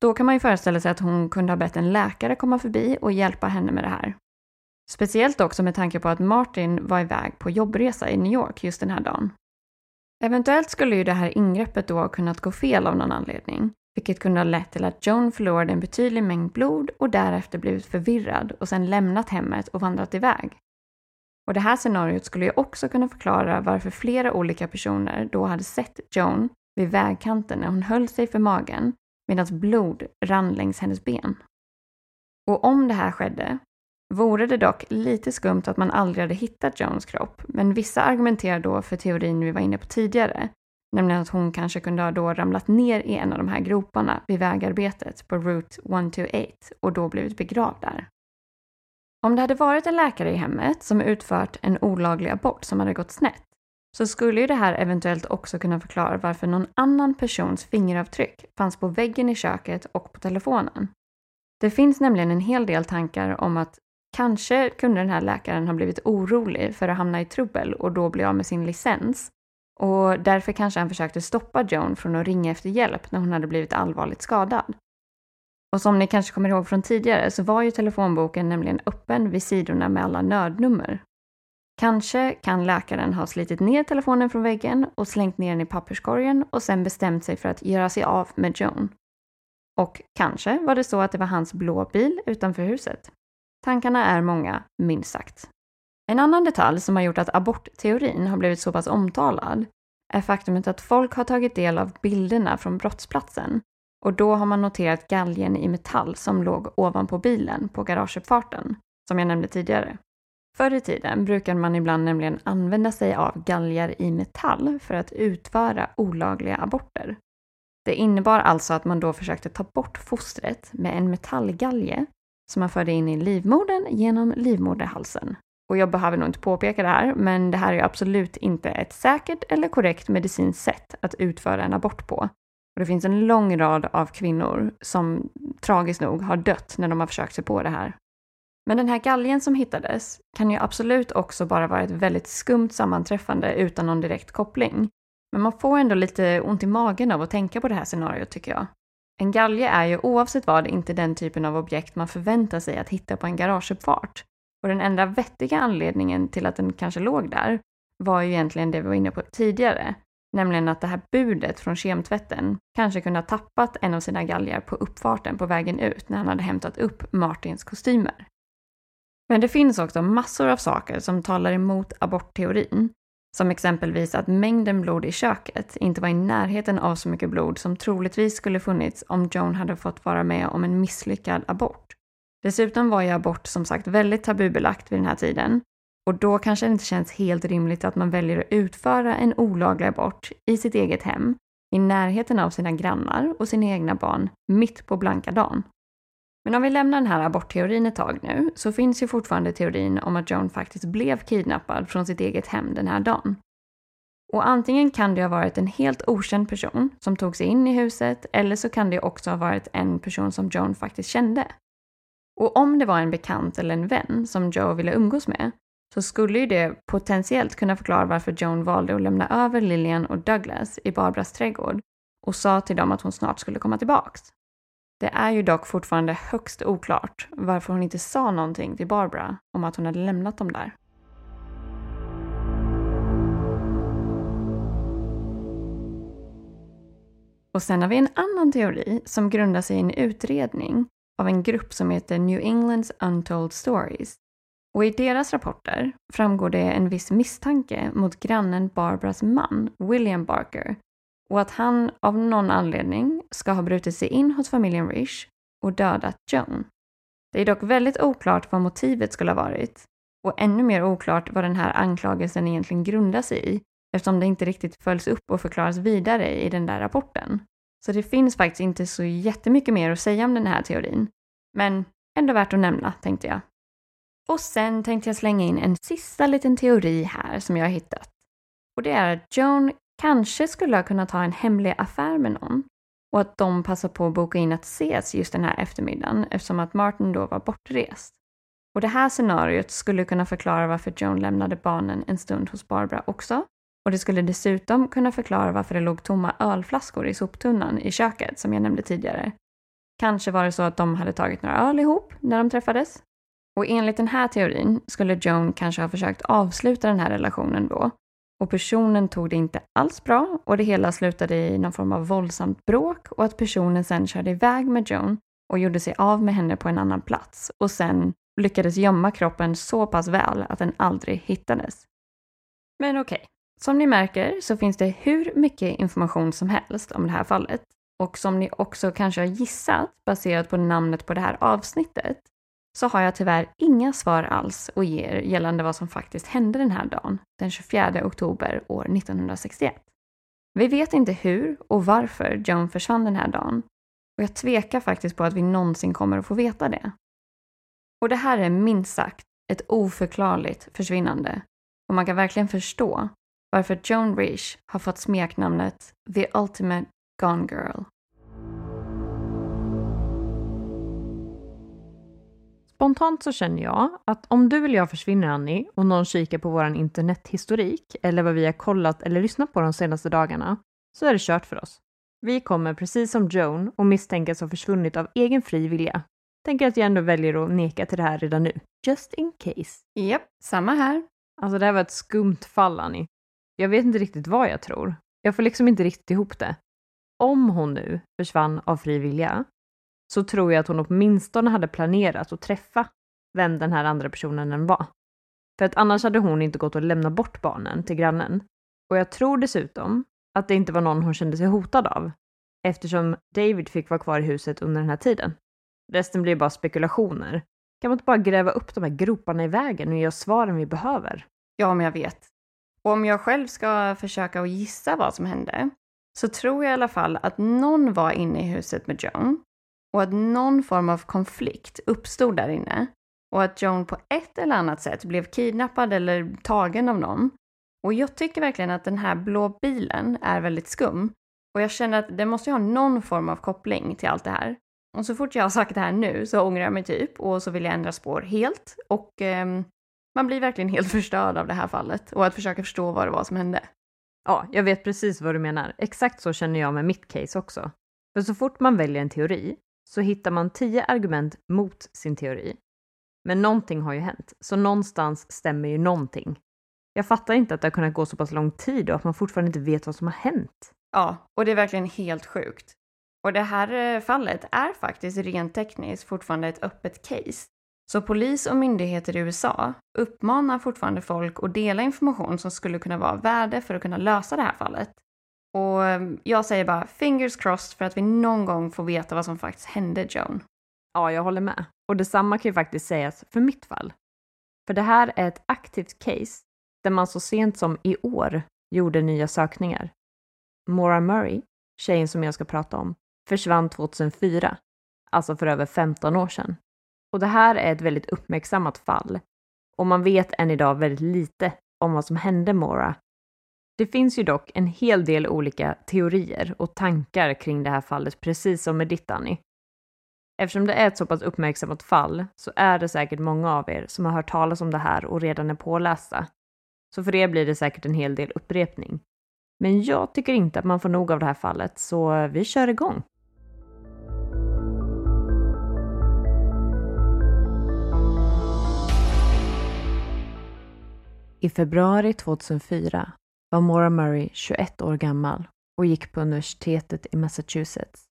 Då kan man ju föreställa sig att hon kunde ha bett en läkare komma förbi och hjälpa henne med det här. Speciellt också med tanke på att Martin var iväg på jobbresa i New York just den här dagen. Eventuellt skulle ju det här ingreppet då ha kunnat gå fel av någon anledning, vilket kunde ha lett till att Joan förlorade en betydlig mängd blod och därefter blivit förvirrad och sedan lämnat hemmet och vandrat iväg. Och det här scenariot skulle ju också kunna förklara varför flera olika personer då hade sett Joan vid vägkanten när hon höll sig för magen medan blod rann längs hennes ben. Och om det här skedde vore det dock lite skumt att man aldrig hade hittat Jones kropp, men vissa argumenterar då för teorin vi var inne på tidigare, nämligen att hon kanske kunde ha då ramlat ner i en av de här groparna vid vägarbetet på Route 128 och då blivit begravd där. Om det hade varit en läkare i hemmet som utfört en olaglig abort som hade gått snett så skulle ju det här eventuellt också kunna förklara varför någon annan persons fingeravtryck fanns på väggen i köket och på telefonen. Det finns nämligen en hel del tankar om att kanske kunde den här läkaren ha blivit orolig för att hamna i trubbel och då bli av med sin licens. Och därför kanske han försökte stoppa Joan från att ringa efter hjälp när hon hade blivit allvarligt skadad. Och som ni kanske kommer ihåg från tidigare så var ju telefonboken nämligen öppen vid sidorna med alla nödnummer. Kanske kan läkaren ha slitit ner telefonen från väggen och slängt ner den i papperskorgen och sen bestämt sig för att göra sig av med Joan. Och kanske var det så att det var hans blå bil utanför huset. Tankarna är många, minst sagt. En annan detalj som har gjort att abortteorin har blivit så pass omtalad är faktumet att folk har tagit del av bilderna från brottsplatsen och då har man noterat galgen i metall som låg ovanpå bilen på garageuppfarten, som jag nämnde tidigare. Förr i tiden brukade man ibland nämligen använda sig av galgar i metall för att utföra olagliga aborter. Det innebar alltså att man då försökte ta bort fostret med en metallgalge som man förde in i livmodern genom livmoderhalsen. Och jag behöver nog inte påpeka det här, men det här är absolut inte ett säkert eller korrekt medicinskt sätt att utföra en abort på. Och det finns en lång rad av kvinnor som tragiskt nog har dött när de har försökt sig på det här. Men den här galgen som hittades kan ju absolut också bara vara ett väldigt skumt sammanträffande utan någon direkt koppling. Men man får ändå lite ont i magen av att tänka på det här scenariot tycker jag. En galge är ju oavsett vad inte den typen av objekt man förväntar sig att hitta på en garageuppfart. Och den enda vettiga anledningen till att den kanske låg där var ju egentligen det vi var inne på tidigare, nämligen att det här budet från kemtvätten kanske kunde ha tappat en av sina galgar på uppfarten på vägen ut när han hade hämtat upp Martins kostymer. Men det finns också massor av saker som talar emot abortteorin, som exempelvis att mängden blod i köket inte var i närheten av så mycket blod som troligtvis skulle funnits om Joan hade fått vara med om en misslyckad abort. Dessutom var ju abort som sagt väldigt tabubelagt vid den här tiden och då kanske det inte känns helt rimligt att man väljer att utföra en olaglig abort i sitt eget hem, i närheten av sina grannar och sina egna barn, mitt på blanka dagen. Men om vi lämnar den här abortteorin ett tag nu, så finns ju fortfarande teorin om att Joan faktiskt blev kidnappad från sitt eget hem den här dagen. Och antingen kan det ha varit en helt okänd person som tog sig in i huset, eller så kan det också ha varit en person som Joan faktiskt kände. Och om det var en bekant eller en vän som Joe ville umgås med, så skulle ju det potentiellt kunna förklara varför Joan valde att lämna över Lillian och Douglas i Barbras trädgård och sa till dem att hon snart skulle komma tillbaks. Det är ju dock fortfarande högst oklart varför hon inte sa någonting till Barbara om att hon hade lämnat dem där. Och sen har vi en annan teori som grundar sig i en utredning av en grupp som heter New Englands Untold Stories. Och i deras rapporter framgår det en viss misstanke mot grannen Barbaras man, William Barker, och att han av någon anledning ska ha brutit sig in hos familjen Rish och dödat Joan. Det är dock väldigt oklart vad motivet skulle ha varit och ännu mer oklart vad den här anklagelsen egentligen grundar sig i eftersom det inte riktigt följs upp och förklaras vidare i den där rapporten. Så det finns faktiskt inte så jättemycket mer att säga om den här teorin. Men ändå värt att nämna, tänkte jag. Och sen tänkte jag slänga in en sista liten teori här som jag har hittat. Och det är att Joan kanske skulle ha kunnat ha en hemlig affär med någon och att de passar på att boka in att ses just den här eftermiddagen eftersom att Martin då var bortrest. Och det här scenariot skulle kunna förklara varför Joan lämnade barnen en stund hos Barbara också. Och det skulle dessutom kunna förklara varför det låg tomma ölflaskor i soptunnan i köket som jag nämnde tidigare. Kanske var det så att de hade tagit några öl ihop när de träffades. Och enligt den här teorin skulle Joan kanske ha försökt avsluta den här relationen då och personen tog det inte alls bra och det hela slutade i någon form av våldsamt bråk och att personen sen körde iväg med Joan och gjorde sig av med henne på en annan plats och sen lyckades gömma kroppen så pass väl att den aldrig hittades. Men okej, okay. som ni märker så finns det hur mycket information som helst om det här fallet och som ni också kanske har gissat baserat på namnet på det här avsnittet så har jag tyvärr inga svar alls att ge er gällande vad som faktiskt hände den här dagen, den 24 oktober år 1961. Vi vet inte hur och varför Joan försvann den här dagen och jag tvekar faktiskt på att vi någonsin kommer att få veta det. Och det här är minst sagt ett oförklarligt försvinnande och man kan verkligen förstå varför Joan Rish har fått smeknamnet The Ultimate Gone Girl. Spontant så känner jag att om du eller jag försvinner Annie och någon kikar på vår internethistorik eller vad vi har kollat eller lyssnat på de senaste dagarna så är det kört för oss. Vi kommer precis som Joan och misstänkas ha försvunnit av egen fri vilja. Tänker att jag ändå väljer att neka till det här redan nu. Just in case. Japp, samma här. Alltså det här var ett skumt fall Annie. Jag vet inte riktigt vad jag tror. Jag får liksom inte riktigt ihop det. Om hon nu försvann av fri vilja så tror jag att hon åtminstone hade planerat att träffa vem den här andra personen än var. För att annars hade hon inte gått och lämnat bort barnen till grannen. Och jag tror dessutom att det inte var någon hon kände sig hotad av eftersom David fick vara kvar i huset under den här tiden. Resten blir bara spekulationer. Kan man inte bara gräva upp de här groparna i vägen och ge oss svaren vi behöver? Ja, men jag vet. Och om jag själv ska försöka att gissa vad som hände så tror jag i alla fall att någon var inne i huset med Joan och att någon form av konflikt uppstod där inne och att Joan på ett eller annat sätt blev kidnappad eller tagen av någon. Och jag tycker verkligen att den här blå bilen är väldigt skum och jag känner att den måste ha någon form av koppling till allt det här. Och så fort jag har sagt det här nu så ångrar jag mig typ och så vill jag ändra spår helt och eh, man blir verkligen helt förstörd av det här fallet och att försöka förstå vad det var som hände. Ja, jag vet precis vad du menar. Exakt så känner jag med mitt case också. För så fort man väljer en teori så hittar man tio argument mot sin teori. Men någonting har ju hänt, så någonstans stämmer ju någonting. Jag fattar inte att det har kunnat gå så pass lång tid och att man fortfarande inte vet vad som har hänt. Ja, och det är verkligen helt sjukt. Och det här eh, fallet är faktiskt rent tekniskt fortfarande ett öppet case. Så polis och myndigheter i USA uppmanar fortfarande folk att dela information som skulle kunna vara av värde för att kunna lösa det här fallet. Och ehm, jag säger bara fingers crossed för att vi någon gång får veta vad som faktiskt hände Joan. Ja, jag håller med. Och detsamma kan ju faktiskt sägas för mitt fall. För det här är ett aktivt case där man så sent som i år gjorde nya sökningar. Maura Murray, tjejen som jag ska prata om, försvann 2004, alltså för över 15 år sedan. Och det här är ett väldigt uppmärksammat fall och man vet än idag väldigt lite om vad som hände Maura. Det finns ju dock en hel del olika teorier och tankar kring det här fallet, precis som med ditt Annie. Eftersom det är ett så pass uppmärksammat fall så är det säkert många av er som har hört talas om det här och redan är pålästa. Så för er blir det säkert en hel del upprepning. Men jag tycker inte att man får nog av det här fallet, så vi kör igång. I februari 2004 var Maura Murray 21 år gammal och gick på universitetet i Massachusetts.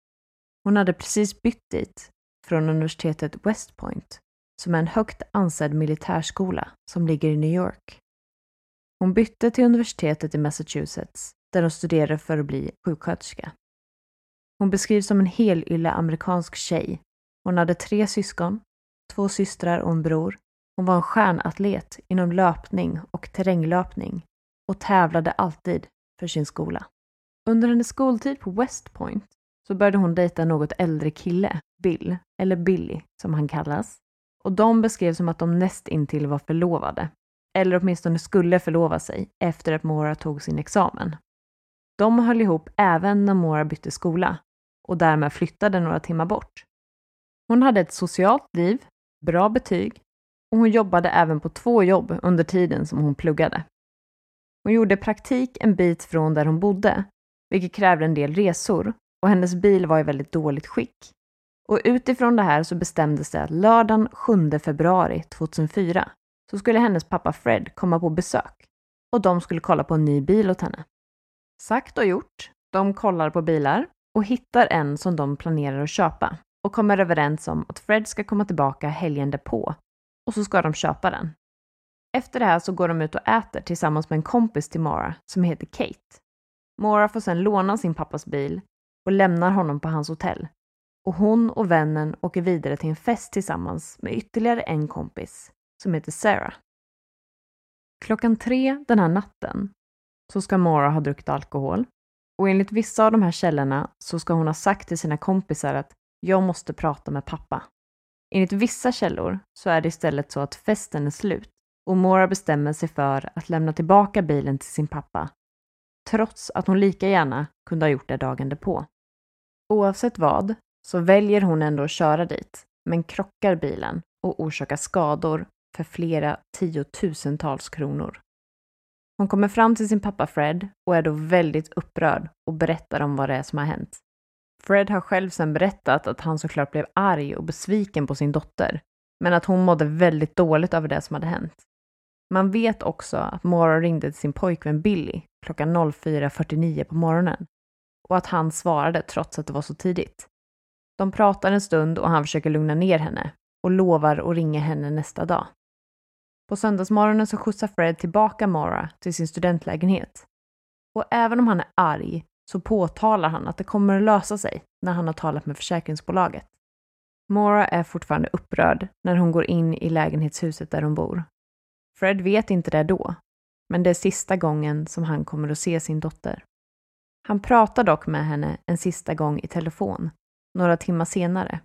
Hon hade precis bytt dit från universitetet West Point, som är en högt ansedd militärskola som ligger i New York. Hon bytte till universitetet i Massachusetts där hon studerade för att bli sjuksköterska. Hon beskrivs som en helylle amerikansk tjej. Hon hade tre syskon, två systrar och en bror. Hon var en stjärnatlet inom löpning och terränglöpning och tävlade alltid för sin skola. Under hennes skoltid på West Point så började hon dejta en något äldre kille, Bill, eller Billy som han kallas. Och de beskrevs som att de näst intill var förlovade. Eller åtminstone skulle förlova sig efter att Mora tog sin examen. De höll ihop även när Mora bytte skola och därmed flyttade några timmar bort. Hon hade ett socialt liv, bra betyg och hon jobbade även på två jobb under tiden som hon pluggade. Hon gjorde praktik en bit från där hon bodde, vilket krävde en del resor och hennes bil var i väldigt dåligt skick. Och utifrån det här så bestämdes det att lördagen 7 februari 2004 så skulle hennes pappa Fred komma på besök och de skulle kolla på en ny bil åt henne. Sagt och gjort. De kollar på bilar och hittar en som de planerar att köpa och kommer överens om att Fred ska komma tillbaka helgen därpå och så ska de köpa den. Efter det här så går de ut och äter tillsammans med en kompis till Mara som heter Kate. Mara får sedan låna sin pappas bil och lämnar honom på hans hotell. Och hon och vännen åker vidare till en fest tillsammans med ytterligare en kompis som heter Sarah. Klockan tre den här natten så ska Mara ha druckit alkohol och enligt vissa av de här källorna så ska hon ha sagt till sina kompisar att jag måste prata med pappa. Enligt vissa källor så är det istället så att festen är slut och Mora bestämmer sig för att lämna tillbaka bilen till sin pappa, trots att hon lika gärna kunde ha gjort det dagen därpå. Oavsett vad så väljer hon ändå att köra dit, men krockar bilen och orsakar skador för flera tiotusentals kronor. Hon kommer fram till sin pappa Fred och är då väldigt upprörd och berättar om vad det är som har hänt. Fred har själv sedan berättat att han såklart blev arg och besviken på sin dotter, men att hon mådde väldigt dåligt över det som hade hänt. Man vet också att Mora ringde till sin pojkvän Billy klockan 04.49 på morgonen och att han svarade trots att det var så tidigt. De pratar en stund och han försöker lugna ner henne och lovar att ringa henne nästa dag. På söndagsmorgonen så skjutsar Fred tillbaka Mara till sin studentlägenhet. Och även om han är arg så påtalar han att det kommer att lösa sig när han har talat med försäkringsbolaget. Mora är fortfarande upprörd när hon går in i lägenhetshuset där hon bor. Fred vet inte det då, men det är sista gången som han kommer att se sin dotter. Han pratar dock med henne en sista gång i telefon, några timmar senare.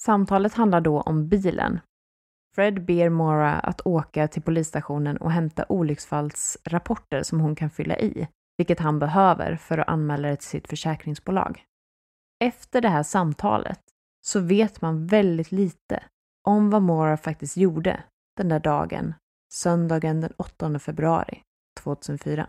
Samtalet handlar då om bilen Fred ber Mora att åka till polisstationen och hämta olycksfallsrapporter som hon kan fylla i, vilket han behöver för att anmäla det till sitt försäkringsbolag. Efter det här samtalet så vet man väldigt lite om vad Mora faktiskt gjorde den där dagen, söndagen den 8 februari 2004.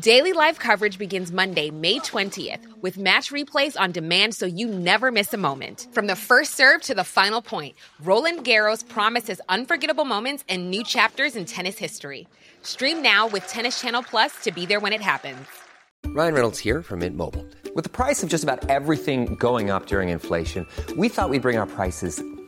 Daily live coverage begins Monday, May 20th, with match replays on demand so you never miss a moment. From the first serve to the final point, Roland Garros promises unforgettable moments and new chapters in tennis history. Stream now with Tennis Channel Plus to be there when it happens. Ryan Reynolds here from Mint Mobile. With the price of just about everything going up during inflation, we thought we'd bring our prices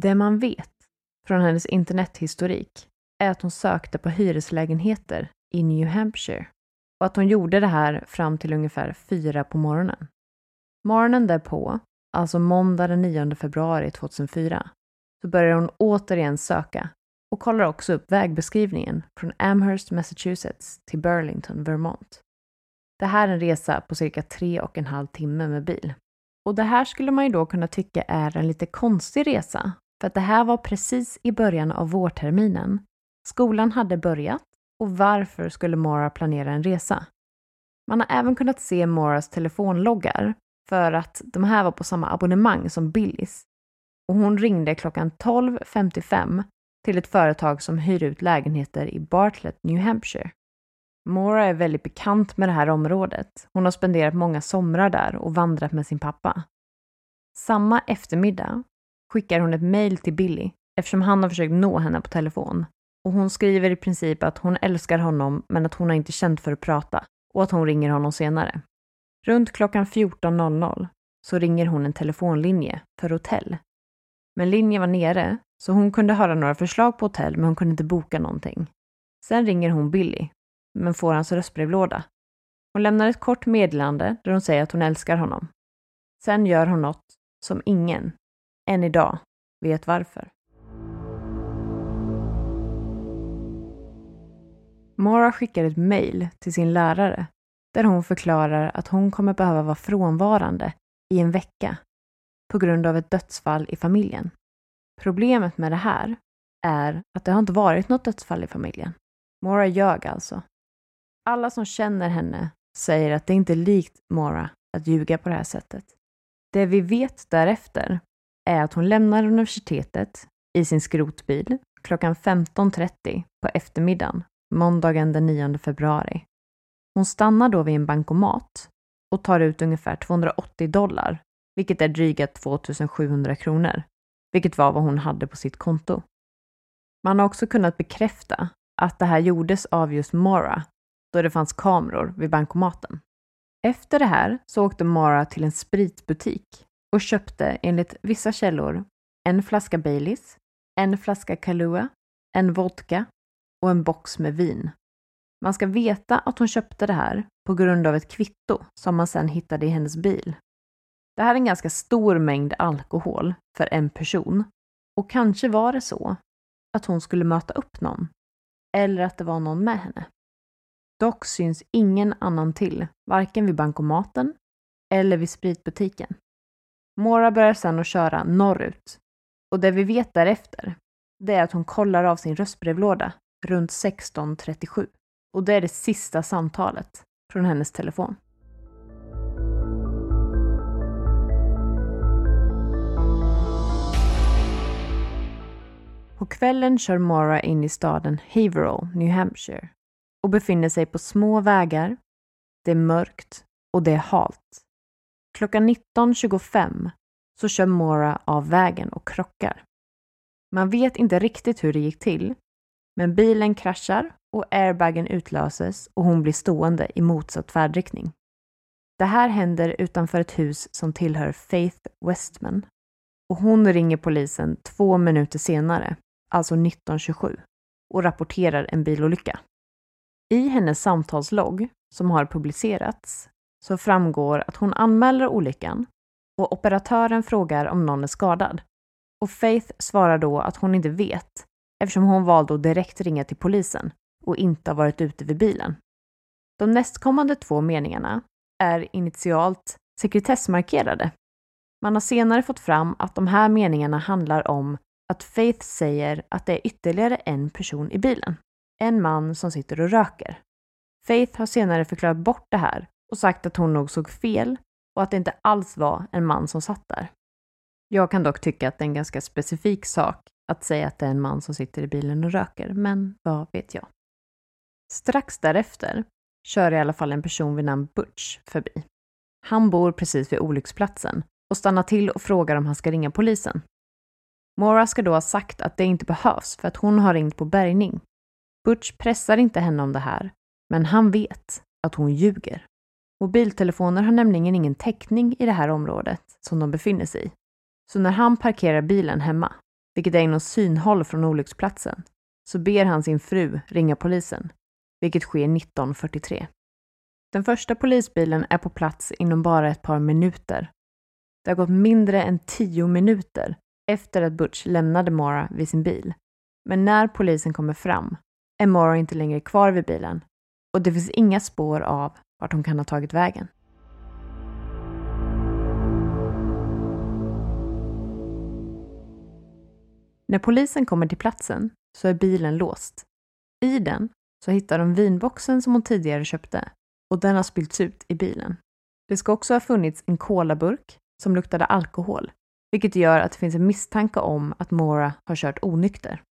Det man vet från hennes internethistorik är att hon sökte på hyreslägenheter i New Hampshire och att hon gjorde det här fram till ungefär fyra på morgonen. Morgonen därpå, alltså måndag den 9 februari 2004, så börjar hon återigen söka och kollar också upp vägbeskrivningen från Amherst, Massachusetts till Burlington, Vermont. Det här är en resa på cirka tre och en halv timme med bil. Och det här skulle man ju då kunna tycka är en lite konstig resa, för att det här var precis i början av vårterminen. Skolan hade börjat och varför skulle Mara planera en resa? Man har även kunnat se Moras telefonloggar för att de här var på samma abonnemang som Billys. Och hon ringde klockan 12.55 till ett företag som hyr ut lägenheter i Bartlett, New Hampshire. Mora är väldigt bekant med det här området. Hon har spenderat många somrar där och vandrat med sin pappa. Samma eftermiddag skickar hon ett mejl till Billy eftersom han har försökt nå henne på telefon. Och hon skriver i princip att hon älskar honom men att hon har inte känt för att prata och att hon ringer honom senare. Runt klockan 14.00 så ringer hon en telefonlinje för hotell. Men linjen var nere så hon kunde höra några förslag på hotell men hon kunde inte boka någonting. Sen ringer hon Billy men får hans röstbrevlåda. Hon lämnar ett kort meddelande där hon säger att hon älskar honom. Sen gör hon något som ingen, än idag, vet varför. Mara skickar ett mejl till sin lärare där hon förklarar att hon kommer behöva vara frånvarande i en vecka på grund av ett dödsfall i familjen. Problemet med det här är att det har inte varit något dödsfall i familjen. Mora ljög alltså. Alla som känner henne säger att det inte är likt Mora att ljuga på det här sättet. Det vi vet därefter är att hon lämnar universitetet i sin skrotbil klockan 15.30 på eftermiddagen måndagen den 9 februari. Hon stannar då vid en bankomat och tar ut ungefär 280 dollar, vilket är dryga 2700 kronor, vilket var vad hon hade på sitt konto. Man har också kunnat bekräfta att det här gjordes av just Mara, då det fanns kameror vid bankomaten. Efter det här så åkte Mara till en spritbutik och köpte enligt vissa källor en flaska Baileys, en flaska Kahlua, en vodka och en box med vin. Man ska veta att hon köpte det här på grund av ett kvitto som man sedan hittade i hennes bil. Det här är en ganska stor mängd alkohol för en person och kanske var det så att hon skulle möta upp någon eller att det var någon med henne. Dock syns ingen annan till, varken vid bankomaten eller vid spritbutiken. Mora börjar sedan att köra norrut och det vi vet därefter, det är att hon kollar av sin röstbrevlåda runt 16.37 och det är det sista samtalet från hennes telefon. På kvällen kör Mora in i staden Haverhill, New Hampshire och befinner sig på små vägar. Det är mörkt och det är halt. Klockan 19.25 så kör Mora av vägen och krockar. Man vet inte riktigt hur det gick till, men bilen kraschar och airbagen utlöses och hon blir stående i motsatt färdriktning. Det här händer utanför ett hus som tillhör Faith Westman och hon ringer polisen två minuter senare, alltså 1927, och rapporterar en bilolycka. I hennes samtalslogg, som har publicerats, så framgår att hon anmäler olyckan och operatören frågar om någon är skadad. Och Faith svarar då att hon inte vet eftersom hon valde att direkt ringa till polisen och inte har varit ute vid bilen. De nästkommande två meningarna är initialt sekretessmarkerade. Man har senare fått fram att de här meningarna handlar om att Faith säger att det är ytterligare en person i bilen. En man som sitter och röker. Faith har senare förklarat bort det här och sagt att hon nog såg fel och att det inte alls var en man som satt där. Jag kan dock tycka att det är en ganska specifik sak att säga att det är en man som sitter i bilen och röker, men vad vet jag? Strax därefter kör i alla fall en person vid namn Butch förbi. Han bor precis vid olycksplatsen och stannar till och frågar om han ska ringa polisen. Mora ska då ha sagt att det inte behövs för att hon har ringt på bärgning. Butch pressar inte henne om det här, men han vet att hon ljuger. Mobiltelefoner har nämligen ingen täckning i det här området som de befinner sig i. Så när han parkerar bilen hemma, vilket är inom synhåll från olycksplatsen, så ber han sin fru ringa polisen, vilket sker 19.43. Den första polisbilen är på plats inom bara ett par minuter. Det har gått mindre än tio minuter efter att Butch lämnade Mara vid sin bil. Men när polisen kommer fram är Mara inte längre kvar vid bilen och det finns inga spår av vart hon kan ha tagit vägen. När polisen kommer till platsen så är bilen låst. I den så hittar de vinboxen som hon tidigare köpte och den har spillts ut i bilen. Det ska också ha funnits en kolaburk som luktade alkohol, vilket gör att det finns en misstanke om att Mora har kört onykter.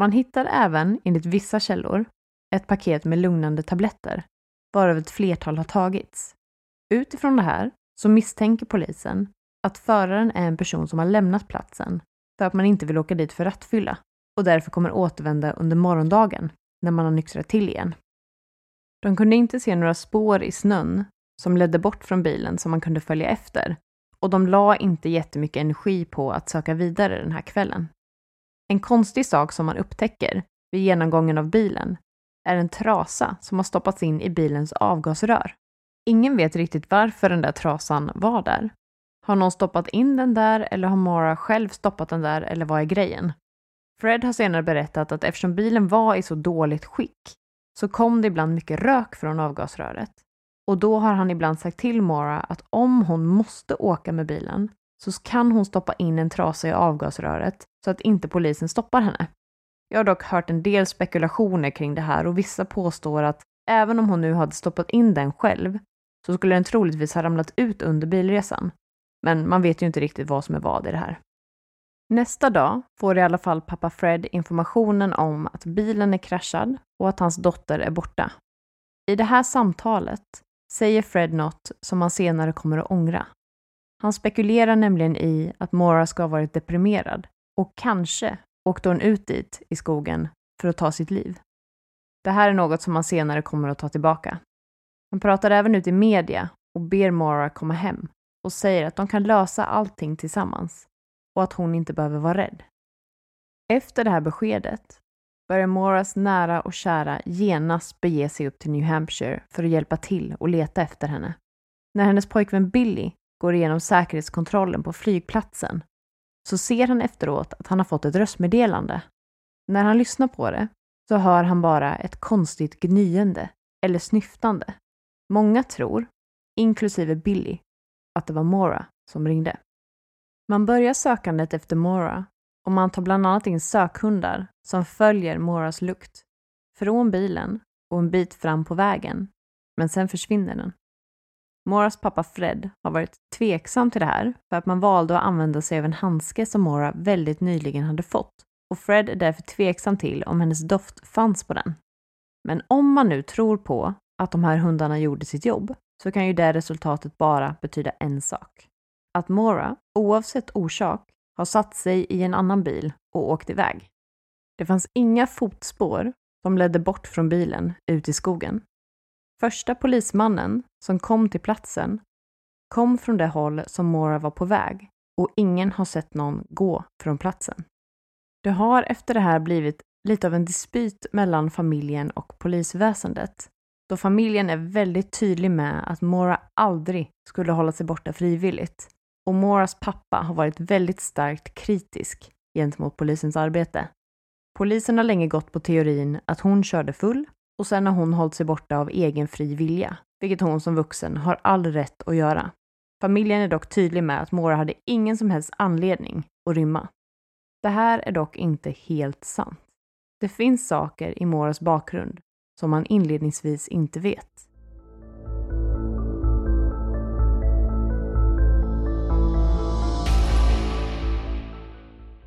Man hittar även, enligt vissa källor, ett paket med lugnande tabletter, varav ett flertal har tagits. Utifrån det här så misstänker polisen att föraren är en person som har lämnat platsen för att man inte vill åka dit för rattfylla och därför kommer återvända under morgondagen när man har nyktrat till igen. De kunde inte se några spår i snön som ledde bort från bilen som man kunde följa efter och de la inte jättemycket energi på att söka vidare den här kvällen. En konstig sak som man upptäcker vid genomgången av bilen är en trasa som har stoppats in i bilens avgasrör. Ingen vet riktigt varför den där trasan var där. Har någon stoppat in den där eller har Mara själv stoppat den där eller vad är grejen? Fred har senare berättat att eftersom bilen var i så dåligt skick så kom det ibland mycket rök från avgasröret. Och då har han ibland sagt till Mara att om hon måste åka med bilen så kan hon stoppa in en trasa i avgasröret så att inte polisen stoppar henne. Jag har dock hört en del spekulationer kring det här och vissa påstår att även om hon nu hade stoppat in den själv så skulle den troligtvis ha ramlat ut under bilresan. Men man vet ju inte riktigt vad som är vad i det här. Nästa dag får i alla fall pappa Fred informationen om att bilen är kraschad och att hans dotter är borta. I det här samtalet säger Fred något som han senare kommer att ångra. Han spekulerar nämligen i att Mora ska ha varit deprimerad och kanske åkte hon ut dit i skogen för att ta sitt liv. Det här är något som han senare kommer att ta tillbaka. Han pratar även ut i media och ber Mara komma hem och säger att de kan lösa allting tillsammans och att hon inte behöver vara rädd. Efter det här beskedet börjar Moras nära och kära genast bege sig upp till New Hampshire för att hjälpa till och leta efter henne. När hennes pojkvän Billy går igenom säkerhetskontrollen på flygplatsen så ser han efteråt att han har fått ett röstmeddelande. När han lyssnar på det så hör han bara ett konstigt gnyende eller snyftande. Många tror, inklusive Billy, att det var Mora som ringde. Man börjar sökandet efter Mora och man tar bland annat in sökhundar som följer Moras lukt från bilen och en bit fram på vägen, men sen försvinner den. Moras pappa Fred har varit tveksam till det här för att man valde att använda sig av en handske som Mora väldigt nyligen hade fått och Fred är därför tveksam till om hennes doft fanns på den. Men om man nu tror på att de här hundarna gjorde sitt jobb så kan ju det resultatet bara betyda en sak. Att Mora, oavsett orsak, har satt sig i en annan bil och åkt iväg. Det fanns inga fotspår som ledde bort från bilen ut i skogen. Första polismannen som kom till platsen kom från det håll som Mora var på väg och ingen har sett någon gå från platsen. Det har efter det här blivit lite av en dispyt mellan familjen och polisväsendet då familjen är väldigt tydlig med att Mora aldrig skulle hålla sig borta frivilligt och Moras pappa har varit väldigt starkt kritisk gentemot polisens arbete. Polisen har länge gått på teorin att hon körde full och sen har hon hållit sig borta av egen fri vilja, vilket hon som vuxen har all rätt att göra. Familjen är dock tydlig med att Mora hade ingen som helst anledning att rymma. Det här är dock inte helt sant. Det finns saker i Moras bakgrund som man inledningsvis inte vet.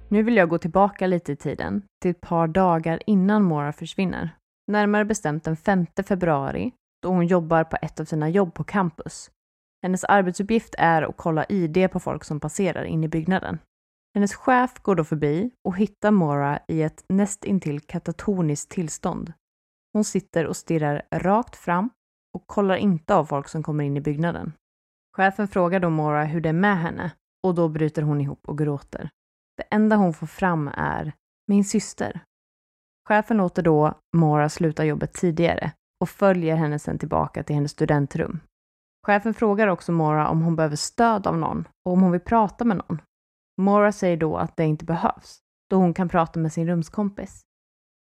Nu vill jag gå tillbaka lite i tiden, till ett par dagar innan Mora försvinner. Närmare bestämt den 5 februari, då hon jobbar på ett av sina jobb på campus. Hennes arbetsuppgift är att kolla ID på folk som passerar in i byggnaden. Hennes chef går då förbi och hittar Mora i ett nästintill katatoniskt tillstånd. Hon sitter och stirrar rakt fram och kollar inte av folk som kommer in i byggnaden. Chefen frågar då Mora hur det är med henne och då bryter hon ihop och gråter. Det enda hon får fram är min syster. Chefen låter då Mora sluta jobbet tidigare och följer henne sen tillbaka till hennes studentrum. Chefen frågar också Mora om hon behöver stöd av någon och om hon vill prata med någon. Mora säger då att det inte behövs, då hon kan prata med sin rumskompis.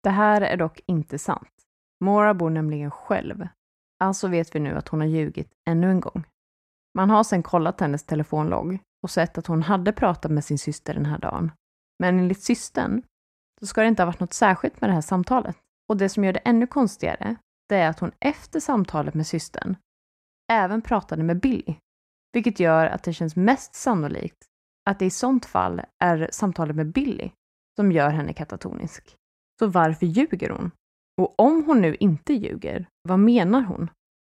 Det här är dock inte sant. Mora bor nämligen själv. Alltså vet vi nu att hon har ljugit ännu en gång. Man har sen kollat hennes telefonlogg och sett att hon hade pratat med sin syster den här dagen. Men enligt systern så ska det inte ha varit något särskilt med det här samtalet. Och det som gör det ännu konstigare, det är att hon efter samtalet med systern även pratade med Billy. Vilket gör att det känns mest sannolikt att det i sånt fall är samtalet med Billy som gör henne katatonisk. Så varför ljuger hon? Och om hon nu inte ljuger, vad menar hon?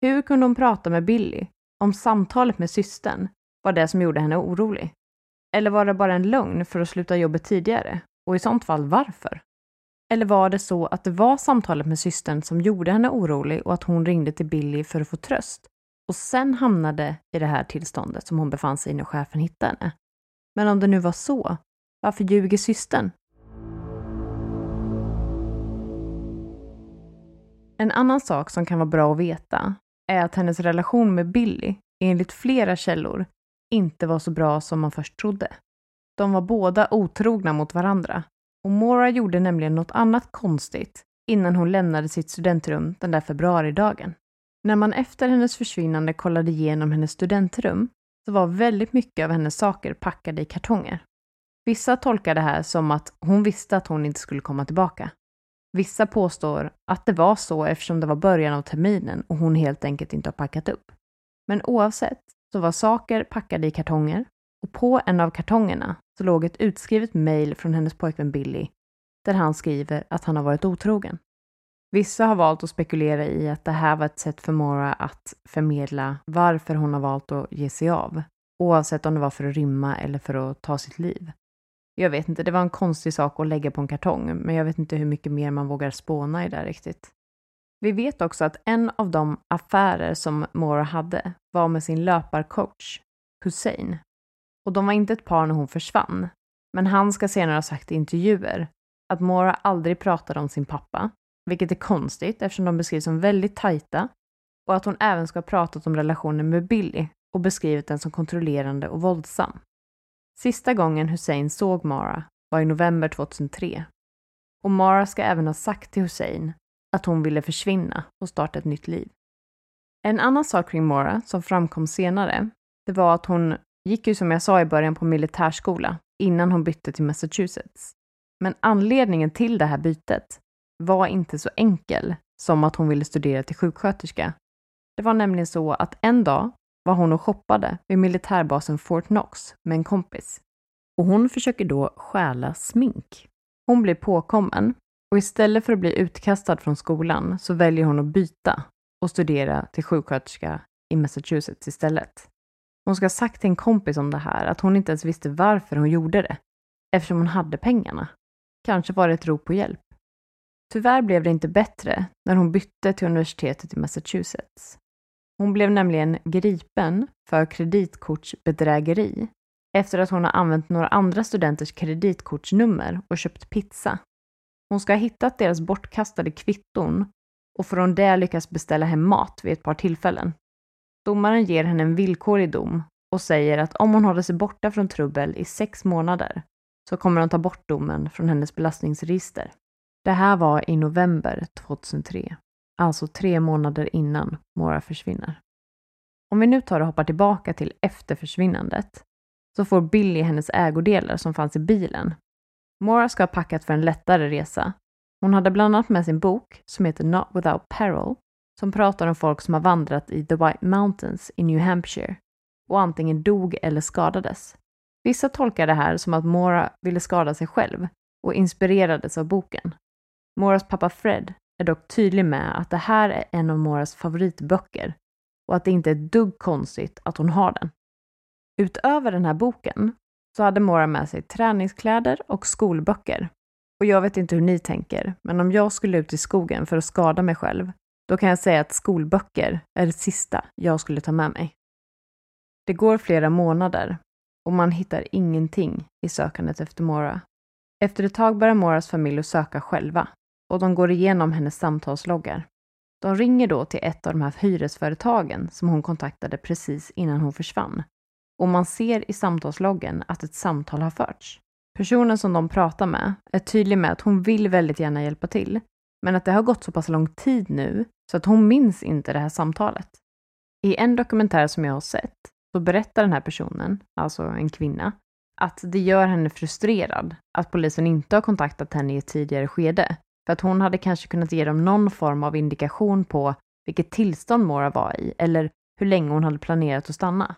Hur kunde hon prata med Billy om samtalet med systern var det som gjorde henne orolig? Eller var det bara en lögn för att sluta jobbet tidigare? Och i sånt fall varför? Eller var det så att det var samtalet med systern som gjorde henne orolig och att hon ringde till Billy för att få tröst? Och sen hamnade i det här tillståndet som hon befann sig i när chefen hittade henne. Men om det nu var så, varför ljuger systern? En annan sak som kan vara bra att veta är att hennes relation med Billy, enligt flera källor, inte var så bra som man först trodde. De var båda otrogna mot varandra och Mora gjorde nämligen något annat konstigt innan hon lämnade sitt studentrum den där februaridagen. När man efter hennes försvinnande kollade igenom hennes studentrum så var väldigt mycket av hennes saker packade i kartonger. Vissa tolkar det här som att hon visste att hon inte skulle komma tillbaka. Vissa påstår att det var så eftersom det var början av terminen och hon helt enkelt inte har packat upp. Men oavsett så var saker packade i kartonger och på en av kartongerna så låg ett utskrivet mejl från hennes pojkvän Billy där han skriver att han har varit otrogen. Vissa har valt att spekulera i att det här var ett sätt för Mora att förmedla varför hon har valt att ge sig av, oavsett om det var för att rymma eller för att ta sitt liv. Jag vet inte, det var en konstig sak att lägga på en kartong, men jag vet inte hur mycket mer man vågar spåna i det riktigt. Vi vet också att en av de affärer som Mora hade var med sin löparcoach, Hussein. Och de var inte ett par när hon försvann, men han ska senare ha sagt i intervjuer att Mora aldrig pratade om sin pappa, vilket är konstigt eftersom de beskrivs som väldigt tajta, och att hon även ska ha pratat om relationen med Billy och beskrivit den som kontrollerande och våldsam. Sista gången Hussein såg Mara var i november 2003. Och Mara ska även ha sagt till Hussein att hon ville försvinna och starta ett nytt liv. En annan sak kring Mara som framkom senare, det var att hon gick ju som jag sa i början på militärskola innan hon bytte till Massachusetts. Men anledningen till det här bytet var inte så enkel som att hon ville studera till sjuksköterska. Det var nämligen så att en dag var hon och shoppade vid militärbasen Fort Knox med en kompis. Och hon försöker då stjäla smink. Hon blir påkommen och istället för att bli utkastad från skolan så väljer hon att byta och studera till sjuksköterska i Massachusetts istället. Hon ska ha sagt till en kompis om det här att hon inte ens visste varför hon gjorde det, eftersom hon hade pengarna. Kanske var det ett rop på hjälp. Tyvärr blev det inte bättre när hon bytte till universitetet i Massachusetts. Hon blev nämligen gripen för kreditkortsbedrägeri efter att hon har använt några andra studenters kreditkortsnummer och köpt pizza. Hon ska ha hittat deras bortkastade kvitton och från det lyckas beställa hem mat vid ett par tillfällen. Domaren ger henne en villkorlig dom och säger att om hon håller sig borta från trubbel i sex månader så kommer de ta bort domen från hennes belastningsregister. Det här var i november 2003, alltså tre månader innan Mora försvinner. Om vi nu tar och hoppar tillbaka till efter försvinnandet så får Billy hennes ägodelar som fanns i bilen. Mora ska ha packat för en lättare resa. Hon hade bland annat med sin bok som heter Not Without Peril som pratar om folk som har vandrat i The White Mountains i New Hampshire och antingen dog eller skadades. Vissa tolkar det här som att Mora ville skada sig själv och inspirerades av boken. Moras pappa Fred är dock tydlig med att det här är en av Moras favoritböcker och att det inte är ett dugg konstigt att hon har den. Utöver den här boken så hade Mora med sig träningskläder och skolböcker. Och jag vet inte hur ni tänker, men om jag skulle ut i skogen för att skada mig själv, då kan jag säga att skolböcker är det sista jag skulle ta med mig. Det går flera månader och man hittar ingenting i sökandet efter Mora. Efter ett tag börjar Moras familj att söka själva och de går igenom hennes samtalsloggar. De ringer då till ett av de här hyresföretagen som hon kontaktade precis innan hon försvann. Och man ser i samtalsloggen att ett samtal har förts. Personen som de pratar med är tydlig med att hon vill väldigt gärna hjälpa till, men att det har gått så pass lång tid nu så att hon minns inte det här samtalet. I en dokumentär som jag har sett så berättar den här personen, alltså en kvinna, att det gör henne frustrerad att polisen inte har kontaktat henne i ett tidigare skede. För att hon hade kanske kunnat ge dem någon form av indikation på vilket tillstånd Mora var i eller hur länge hon hade planerat att stanna.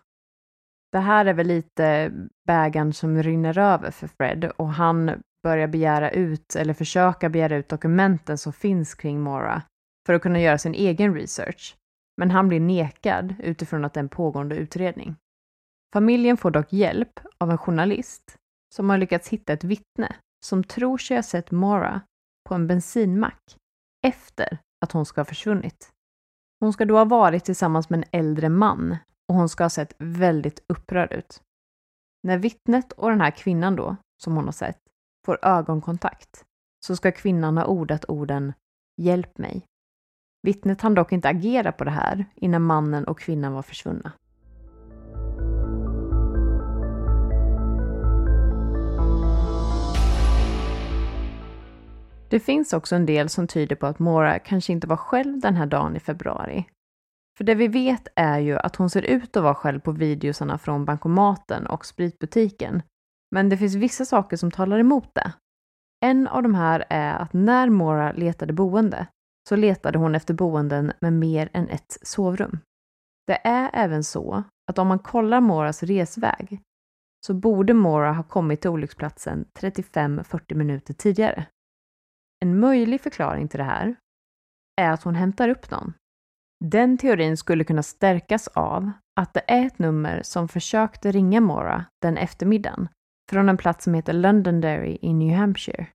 Det här är väl lite bägaren som rinner över för Fred och han börjar begära ut, eller försöka begära ut dokumenten som finns kring Mora för att kunna göra sin egen research. Men han blir nekad utifrån att det är en pågående utredning. Familjen får dock hjälp av en journalist som har lyckats hitta ett vittne som tror sig ha sett Mara på en bensinmack efter att hon ska ha försvunnit. Hon ska då ha varit tillsammans med en äldre man och hon ska ha sett väldigt upprörd ut. När vittnet och den här kvinnan då, som hon har sett, får ögonkontakt så ska kvinnan ha ordat orden ”Hjälp mig”. Vittnet hann dock inte agera på det här innan mannen och kvinnan var försvunna. Det finns också en del som tyder på att Mora kanske inte var själv den här dagen i februari. För det vi vet är ju att hon ser ut att vara själv på videosarna från bankomaten och spritbutiken. Men det finns vissa saker som talar emot det. En av de här är att när Mora letade boende så letade hon efter boenden med mer än ett sovrum. Det är även så att om man kollar Moras resväg så borde Mora ha kommit till olycksplatsen 35-40 minuter tidigare. En möjlig förklaring till det här är att hon hämtar upp någon. Den teorin skulle kunna stärkas av att det är ett nummer som försökte ringa Mora den eftermiddagen från en plats som heter Londonderry i New Hampshire.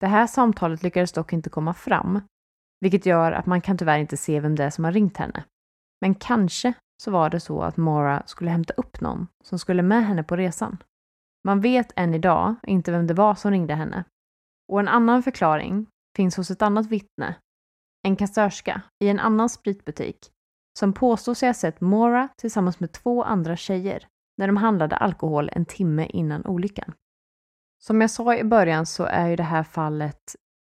Det här samtalet lyckades dock inte komma fram, vilket gör att man kan tyvärr inte se vem det är som har ringt henne. Men kanske så var det så att Mora skulle hämta upp någon som skulle med henne på resan. Man vet än idag inte vem det var som ringde henne, och en annan förklaring finns hos ett annat vittne, en kassörska i en annan spritbutik, som påstår sig ha sett Mora tillsammans med två andra tjejer när de handlade alkohol en timme innan olyckan. Som jag sa i början så är ju det här fallet,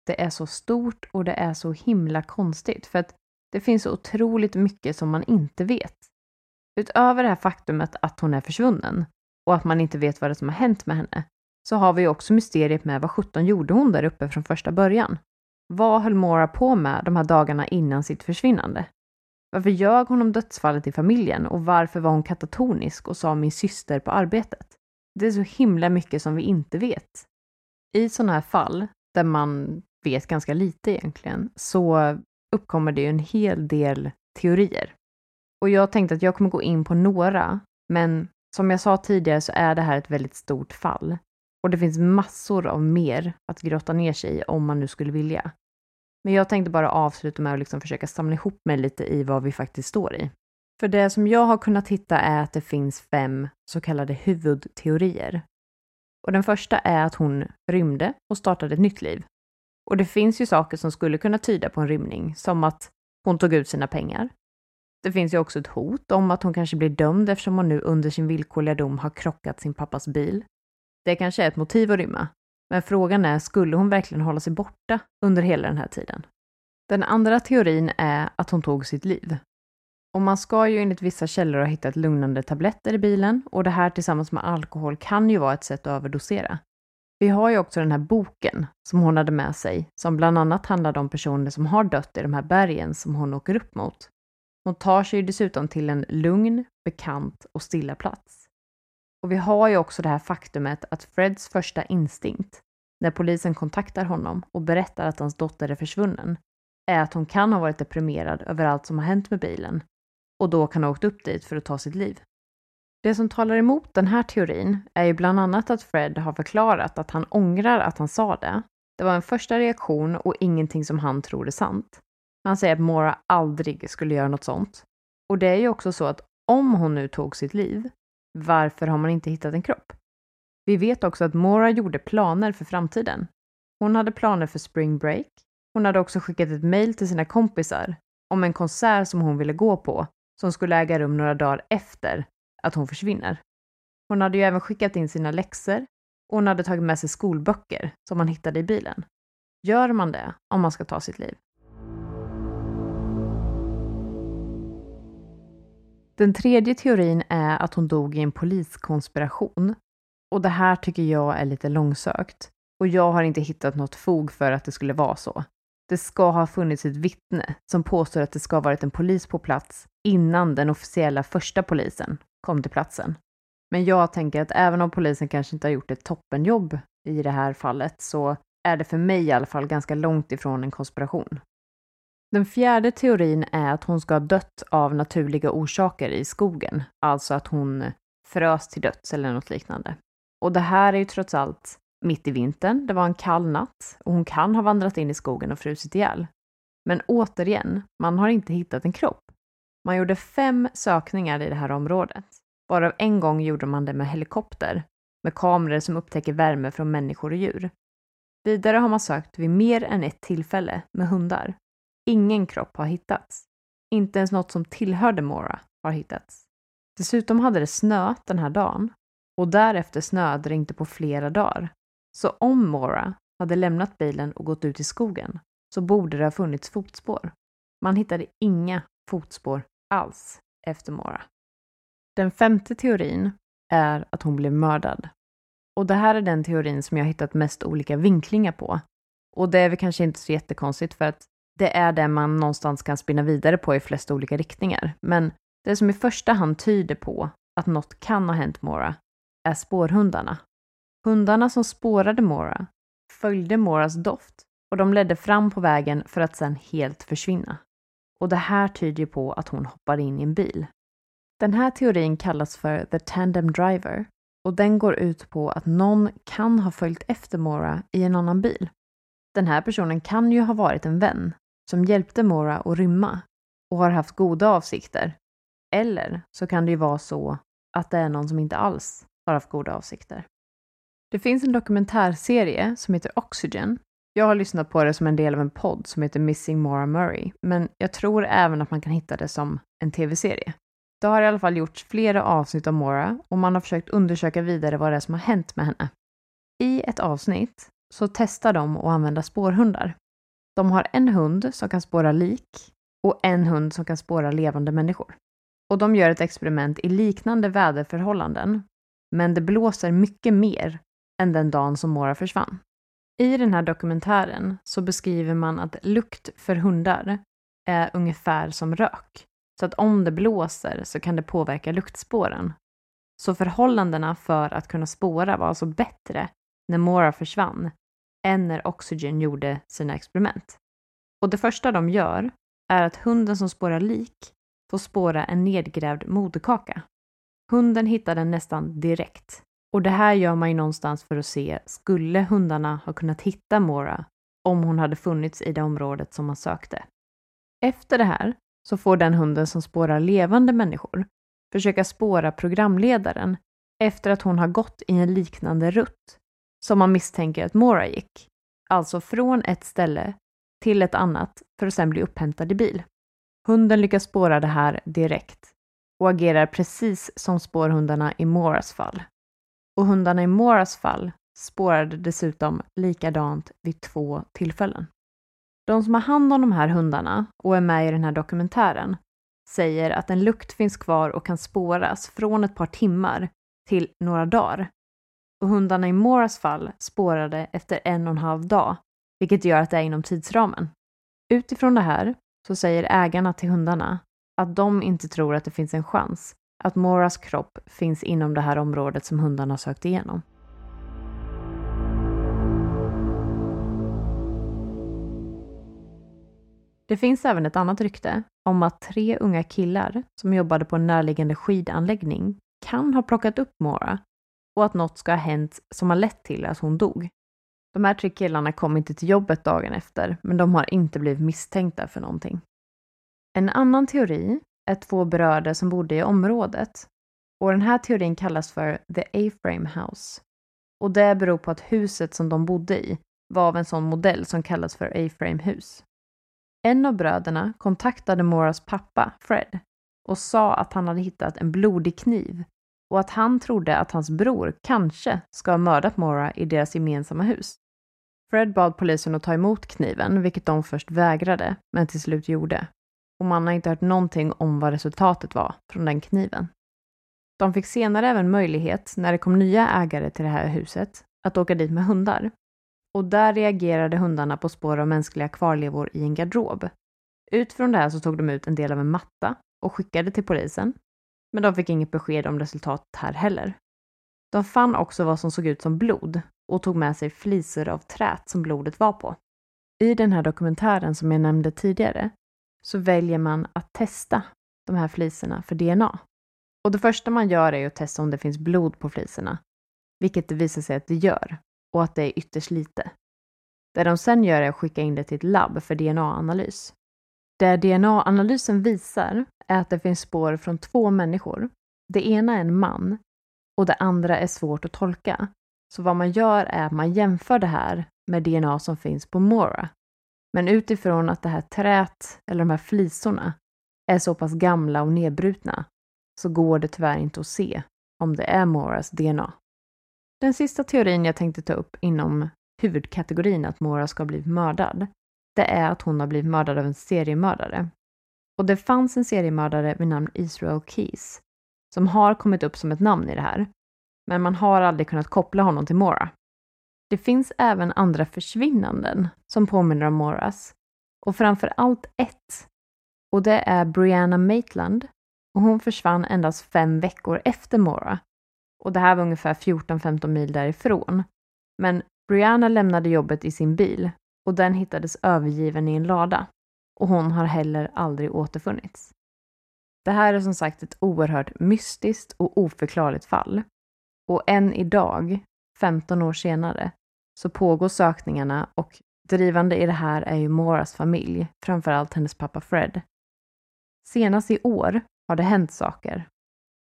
det är så stort och det är så himla konstigt för att det finns så otroligt mycket som man inte vet. Utöver det här faktumet att hon är försvunnen och att man inte vet vad det som har hänt med henne så har vi också mysteriet med vad sjutton gjorde hon där uppe från första början? Vad höll Mora på med de här dagarna innan sitt försvinnande? Varför ljög hon om dödsfallet i familjen och varför var hon katatonisk och sa min syster på arbetet? Det är så himla mycket som vi inte vet. I sådana här fall, där man vet ganska lite egentligen, så uppkommer det ju en hel del teorier. Och jag tänkte att jag kommer gå in på några, men som jag sa tidigare så är det här ett väldigt stort fall. Och det finns massor av mer att grotta ner sig i om man nu skulle vilja. Men jag tänkte bara avsluta med att liksom försöka samla ihop mig lite i vad vi faktiskt står i. För det som jag har kunnat hitta är att det finns fem så kallade huvudteorier. Och den första är att hon rymde och startade ett nytt liv. Och det finns ju saker som skulle kunna tyda på en rymning, som att hon tog ut sina pengar. Det finns ju också ett hot om att hon kanske blir dömd eftersom hon nu under sin villkorliga dom har krockat sin pappas bil. Det kanske är ett motiv att rymma, men frågan är, skulle hon verkligen hålla sig borta under hela den här tiden? Den andra teorin är att hon tog sitt liv. Och man ska ju enligt vissa källor ha hittat lugnande tabletter i bilen och det här tillsammans med alkohol kan ju vara ett sätt att överdosera. Vi har ju också den här boken som hon hade med sig, som bland annat handlade om personer som har dött i de här bergen som hon åker upp mot. Hon tar sig ju dessutom till en lugn, bekant och stilla plats. Och vi har ju också det här faktumet att Freds första instinkt, när polisen kontaktar honom och berättar att hans dotter är försvunnen, är att hon kan ha varit deprimerad över allt som har hänt med bilen och då kan ha åkt upp dit för att ta sitt liv. Det som talar emot den här teorin är ju bland annat att Fred har förklarat att han ångrar att han sa det. Det var en första reaktion och ingenting som han tror är sant. Han säger att Mora aldrig skulle göra något sånt. Och det är ju också så att om hon nu tog sitt liv, varför har man inte hittat en kropp? Vi vet också att Mora gjorde planer för framtiden. Hon hade planer för spring break. Hon hade också skickat ett mail till sina kompisar om en konsert som hon ville gå på, som skulle äga rum några dagar efter att hon försvinner. Hon hade ju även skickat in sina läxor och hon hade tagit med sig skolböcker som man hittade i bilen. Gör man det om man ska ta sitt liv? Den tredje teorin är att hon dog i en poliskonspiration. Och det här tycker jag är lite långsökt. Och jag har inte hittat något fog för att det skulle vara så. Det ska ha funnits ett vittne som påstår att det ska ha varit en polis på plats innan den officiella första polisen kom till platsen. Men jag tänker att även om polisen kanske inte har gjort ett toppenjobb i det här fallet så är det för mig i alla fall ganska långt ifrån en konspiration. Den fjärde teorin är att hon ska ha dött av naturliga orsaker i skogen, alltså att hon frös till döds eller något liknande. Och det här är ju trots allt mitt i vintern, det var en kall natt och hon kan ha vandrat in i skogen och frusit ihjäl. Men återigen, man har inte hittat en kropp. Man gjorde fem sökningar i det här området, varav en gång gjorde man det med helikopter, med kameror som upptäcker värme från människor och djur. Vidare har man sökt vid mer än ett tillfälle med hundar. Ingen kropp har hittats. Inte ens något som tillhörde Mora har hittats. Dessutom hade det snöat den här dagen och därefter snöade det inte på flera dagar. Så om Mora hade lämnat bilen och gått ut i skogen så borde det ha funnits fotspår. Man hittade inga fotspår alls efter Mora. Den femte teorin är att hon blev mördad. Och det här är den teorin som jag hittat mest olika vinklingar på. Och det är väl kanske inte så jättekonstigt för att det är det man någonstans kan spinna vidare på i flesta olika riktningar. Men det som i första hand tyder på att något kan ha hänt Mora är spårhundarna. Hundarna som spårade Mora följde Moras doft och de ledde fram på vägen för att sedan helt försvinna. Och det här tyder ju på att hon hoppar in i en bil. Den här teorin kallas för the tandem driver och den går ut på att någon kan ha följt efter Mora i en annan bil. Den här personen kan ju ha varit en vän som hjälpte Mora att rymma och har haft goda avsikter. Eller så kan det ju vara så att det är någon som inte alls har haft goda avsikter. Det finns en dokumentärserie som heter Oxygen. Jag har lyssnat på det som en del av en podd som heter Missing Maura Murray, men jag tror även att man kan hitta det som en tv-serie. Det har i alla fall gjorts flera avsnitt av Maura och man har försökt undersöka vidare vad det är som har hänt med henne. I ett avsnitt så testar de att använda spårhundar. De har en hund som kan spåra lik och en hund som kan spåra levande människor. Och de gör ett experiment i liknande väderförhållanden, men det blåser mycket mer än den dagen som Mora försvann. I den här dokumentären så beskriver man att lukt för hundar är ungefär som rök. Så att om det blåser så kan det påverka luktspåren. Så förhållandena för att kunna spåra var alltså bättre när Mora försvann än när Oxygen gjorde sina experiment. Och det första de gör är att hunden som spårar lik får spåra en nedgrävd moderkaka. Hunden hittar den nästan direkt. Och det här gör man ju någonstans för att se, skulle hundarna ha kunnat hitta Mora om hon hade funnits i det området som man sökte? Efter det här så får den hunden som spårar levande människor försöka spåra programledaren efter att hon har gått i en liknande rutt som man misstänker att Mora gick. Alltså från ett ställe till ett annat för att sen bli upphämtad i bil. Hunden lyckas spåra det här direkt och agerar precis som spårhundarna i Moras fall. Och hundarna i Moras fall spårade dessutom likadant vid två tillfällen. De som har hand om de här hundarna och är med i den här dokumentären säger att en lukt finns kvar och kan spåras från ett par timmar till några dagar. Och hundarna i Moras fall spårade efter en och en halv dag, vilket gör att det är inom tidsramen. Utifrån det här så säger ägarna till hundarna att de inte tror att det finns en chans att Moras kropp finns inom det här området som hundarna sökt igenom. Det finns även ett annat rykte om att tre unga killar som jobbade på en närliggande skidanläggning kan ha plockat upp Mora och att något ska ha hänt som har lett till att hon dog. De här tre killarna kom inte till jobbet dagen efter, men de har inte blivit misstänkta för någonting. En annan teori är två bröder som bodde i området och den här teorin kallas för The A-frame House. Och det beror på att huset som de bodde i var av en sån modell som kallas för A-frame hus. En av bröderna kontaktade Moras pappa, Fred, och sa att han hade hittat en blodig kniv och att han trodde att hans bror kanske ska ha mördat Mora i deras gemensamma hus. Fred bad polisen att ta emot kniven, vilket de först vägrade, men till slut gjorde. Och man har inte hört någonting om vad resultatet var från den kniven. De fick senare även möjlighet, när det kom nya ägare till det här huset, att åka dit med hundar. Och där reagerade hundarna på spår av mänskliga kvarlevor i en garderob. Utifrån det här så tog de ut en del av en matta och skickade till polisen. Men de fick inget besked om resultatet här heller. De fann också vad som såg ut som blod och tog med sig flisor av trät som blodet var på. I den här dokumentären som jag nämnde tidigare så väljer man att testa de här flisorna för DNA. Och det första man gör är att testa om det finns blod på flisorna, vilket det visar sig att det gör och att det är ytterst lite. Det de sen gör är att skicka in det till ett labb för DNA-analys. Det DNA-analysen visar är att det finns spår från två människor. Det ena är en man och det andra är svårt att tolka. Så vad man gör är att man jämför det här med DNA som finns på Mora. Men utifrån att det här trät, eller de här flisorna, är så pass gamla och nedbrutna så går det tyvärr inte att se om det är Moras DNA. Den sista teorin jag tänkte ta upp inom huvudkategorin att Mora ska ha blivit mördad, det är att hon har blivit mördad av en seriemördare. Och det fanns en seriemördare vid namn Israel Keys som har kommit upp som ett namn i det här. Men man har aldrig kunnat koppla honom till Mora. Det finns även andra försvinnanden som påminner om Moras. Och framför allt ett. Och det är Brianna Maitland. Och hon försvann endast fem veckor efter Mora. Och det här var ungefär 14-15 mil därifrån. Men Brianna lämnade jobbet i sin bil och den hittades övergiven i en lada. Och hon har heller aldrig återfunnits. Det här är som sagt ett oerhört mystiskt och oförklarligt fall. Och än idag, 15 år senare, så pågår sökningarna och drivande i det här är ju Moras familj, framförallt hennes pappa Fred. Senast i år har det hänt saker.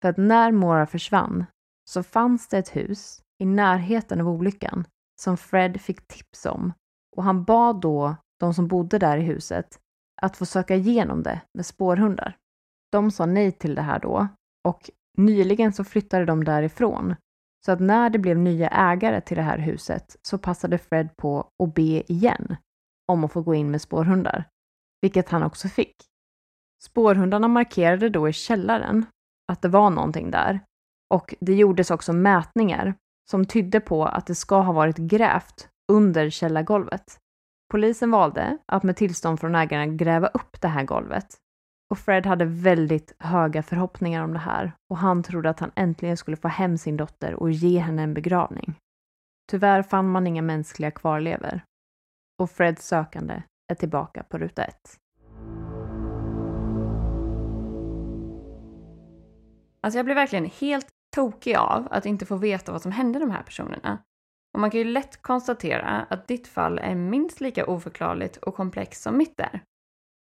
För att när Mora försvann så fanns det ett hus i närheten av olyckan som Fred fick tips om och han bad då de som bodde där i huset att få söka igenom det med spårhundar. De sa nej till det här då och nyligen så flyttade de därifrån. Så att när det blev nya ägare till det här huset så passade Fred på att be igen om att få gå in med spårhundar, vilket han också fick. Spårhundarna markerade då i källaren att det var någonting där och det gjordes också mätningar som tydde på att det ska ha varit grävt under källargolvet. Polisen valde att med tillstånd från ägarna gräva upp det här golvet. Och Fred hade väldigt höga förhoppningar om det här och han trodde att han äntligen skulle få hem sin dotter och ge henne en begravning. Tyvärr fann man inga mänskliga kvarlever. Och Freds sökande är tillbaka på ruta ett. Alltså jag blir verkligen helt tokig av att inte få veta vad som hände de här personerna. Och man kan ju lätt konstatera att ditt fall är minst lika oförklarligt och komplext som mitt är.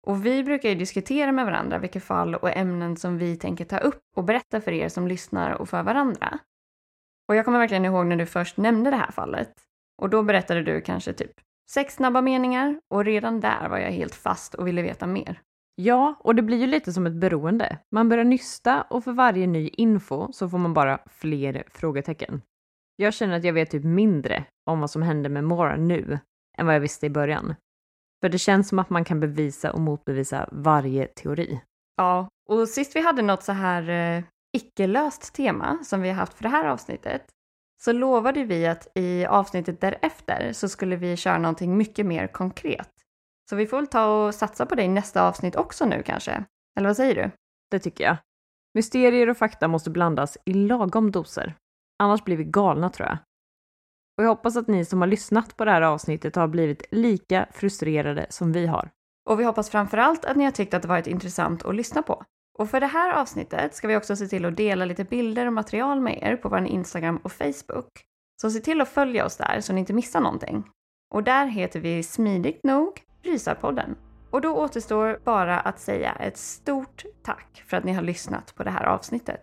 Och vi brukar ju diskutera med varandra vilka fall och ämnen som vi tänker ta upp och berätta för er som lyssnar och för varandra. Och jag kommer verkligen ihåg när du först nämnde det här fallet. Och då berättade du kanske typ sex snabba meningar och redan där var jag helt fast och ville veta mer. Ja, och det blir ju lite som ett beroende. Man börjar nysta och för varje ny info så får man bara fler frågetecken. Jag känner att jag vet typ mindre om vad som hände med Mora nu än vad jag visste i början. För det känns som att man kan bevisa och motbevisa varje teori. Ja, och sist vi hade något så här eh, icke-löst tema som vi har haft för det här avsnittet så lovade vi att i avsnittet därefter så skulle vi köra någonting mycket mer konkret. Så vi får väl ta och satsa på det i nästa avsnitt också nu kanske. Eller vad säger du? Det tycker jag. Mysterier och fakta måste blandas i lagom doser. Annars blir vi galna tror jag. Och jag hoppas att ni som har lyssnat på det här avsnittet har blivit lika frustrerade som vi har. Och vi hoppas framförallt att ni har tyckt att det varit intressant att lyssna på. Och för det här avsnittet ska vi också se till att dela lite bilder och material med er på vår Instagram och Facebook. Så se till att följa oss där så ni inte missar någonting. Och där heter vi smidigt nog Rysarpodden. Och då återstår bara att säga ett stort tack för att ni har lyssnat på det här avsnittet.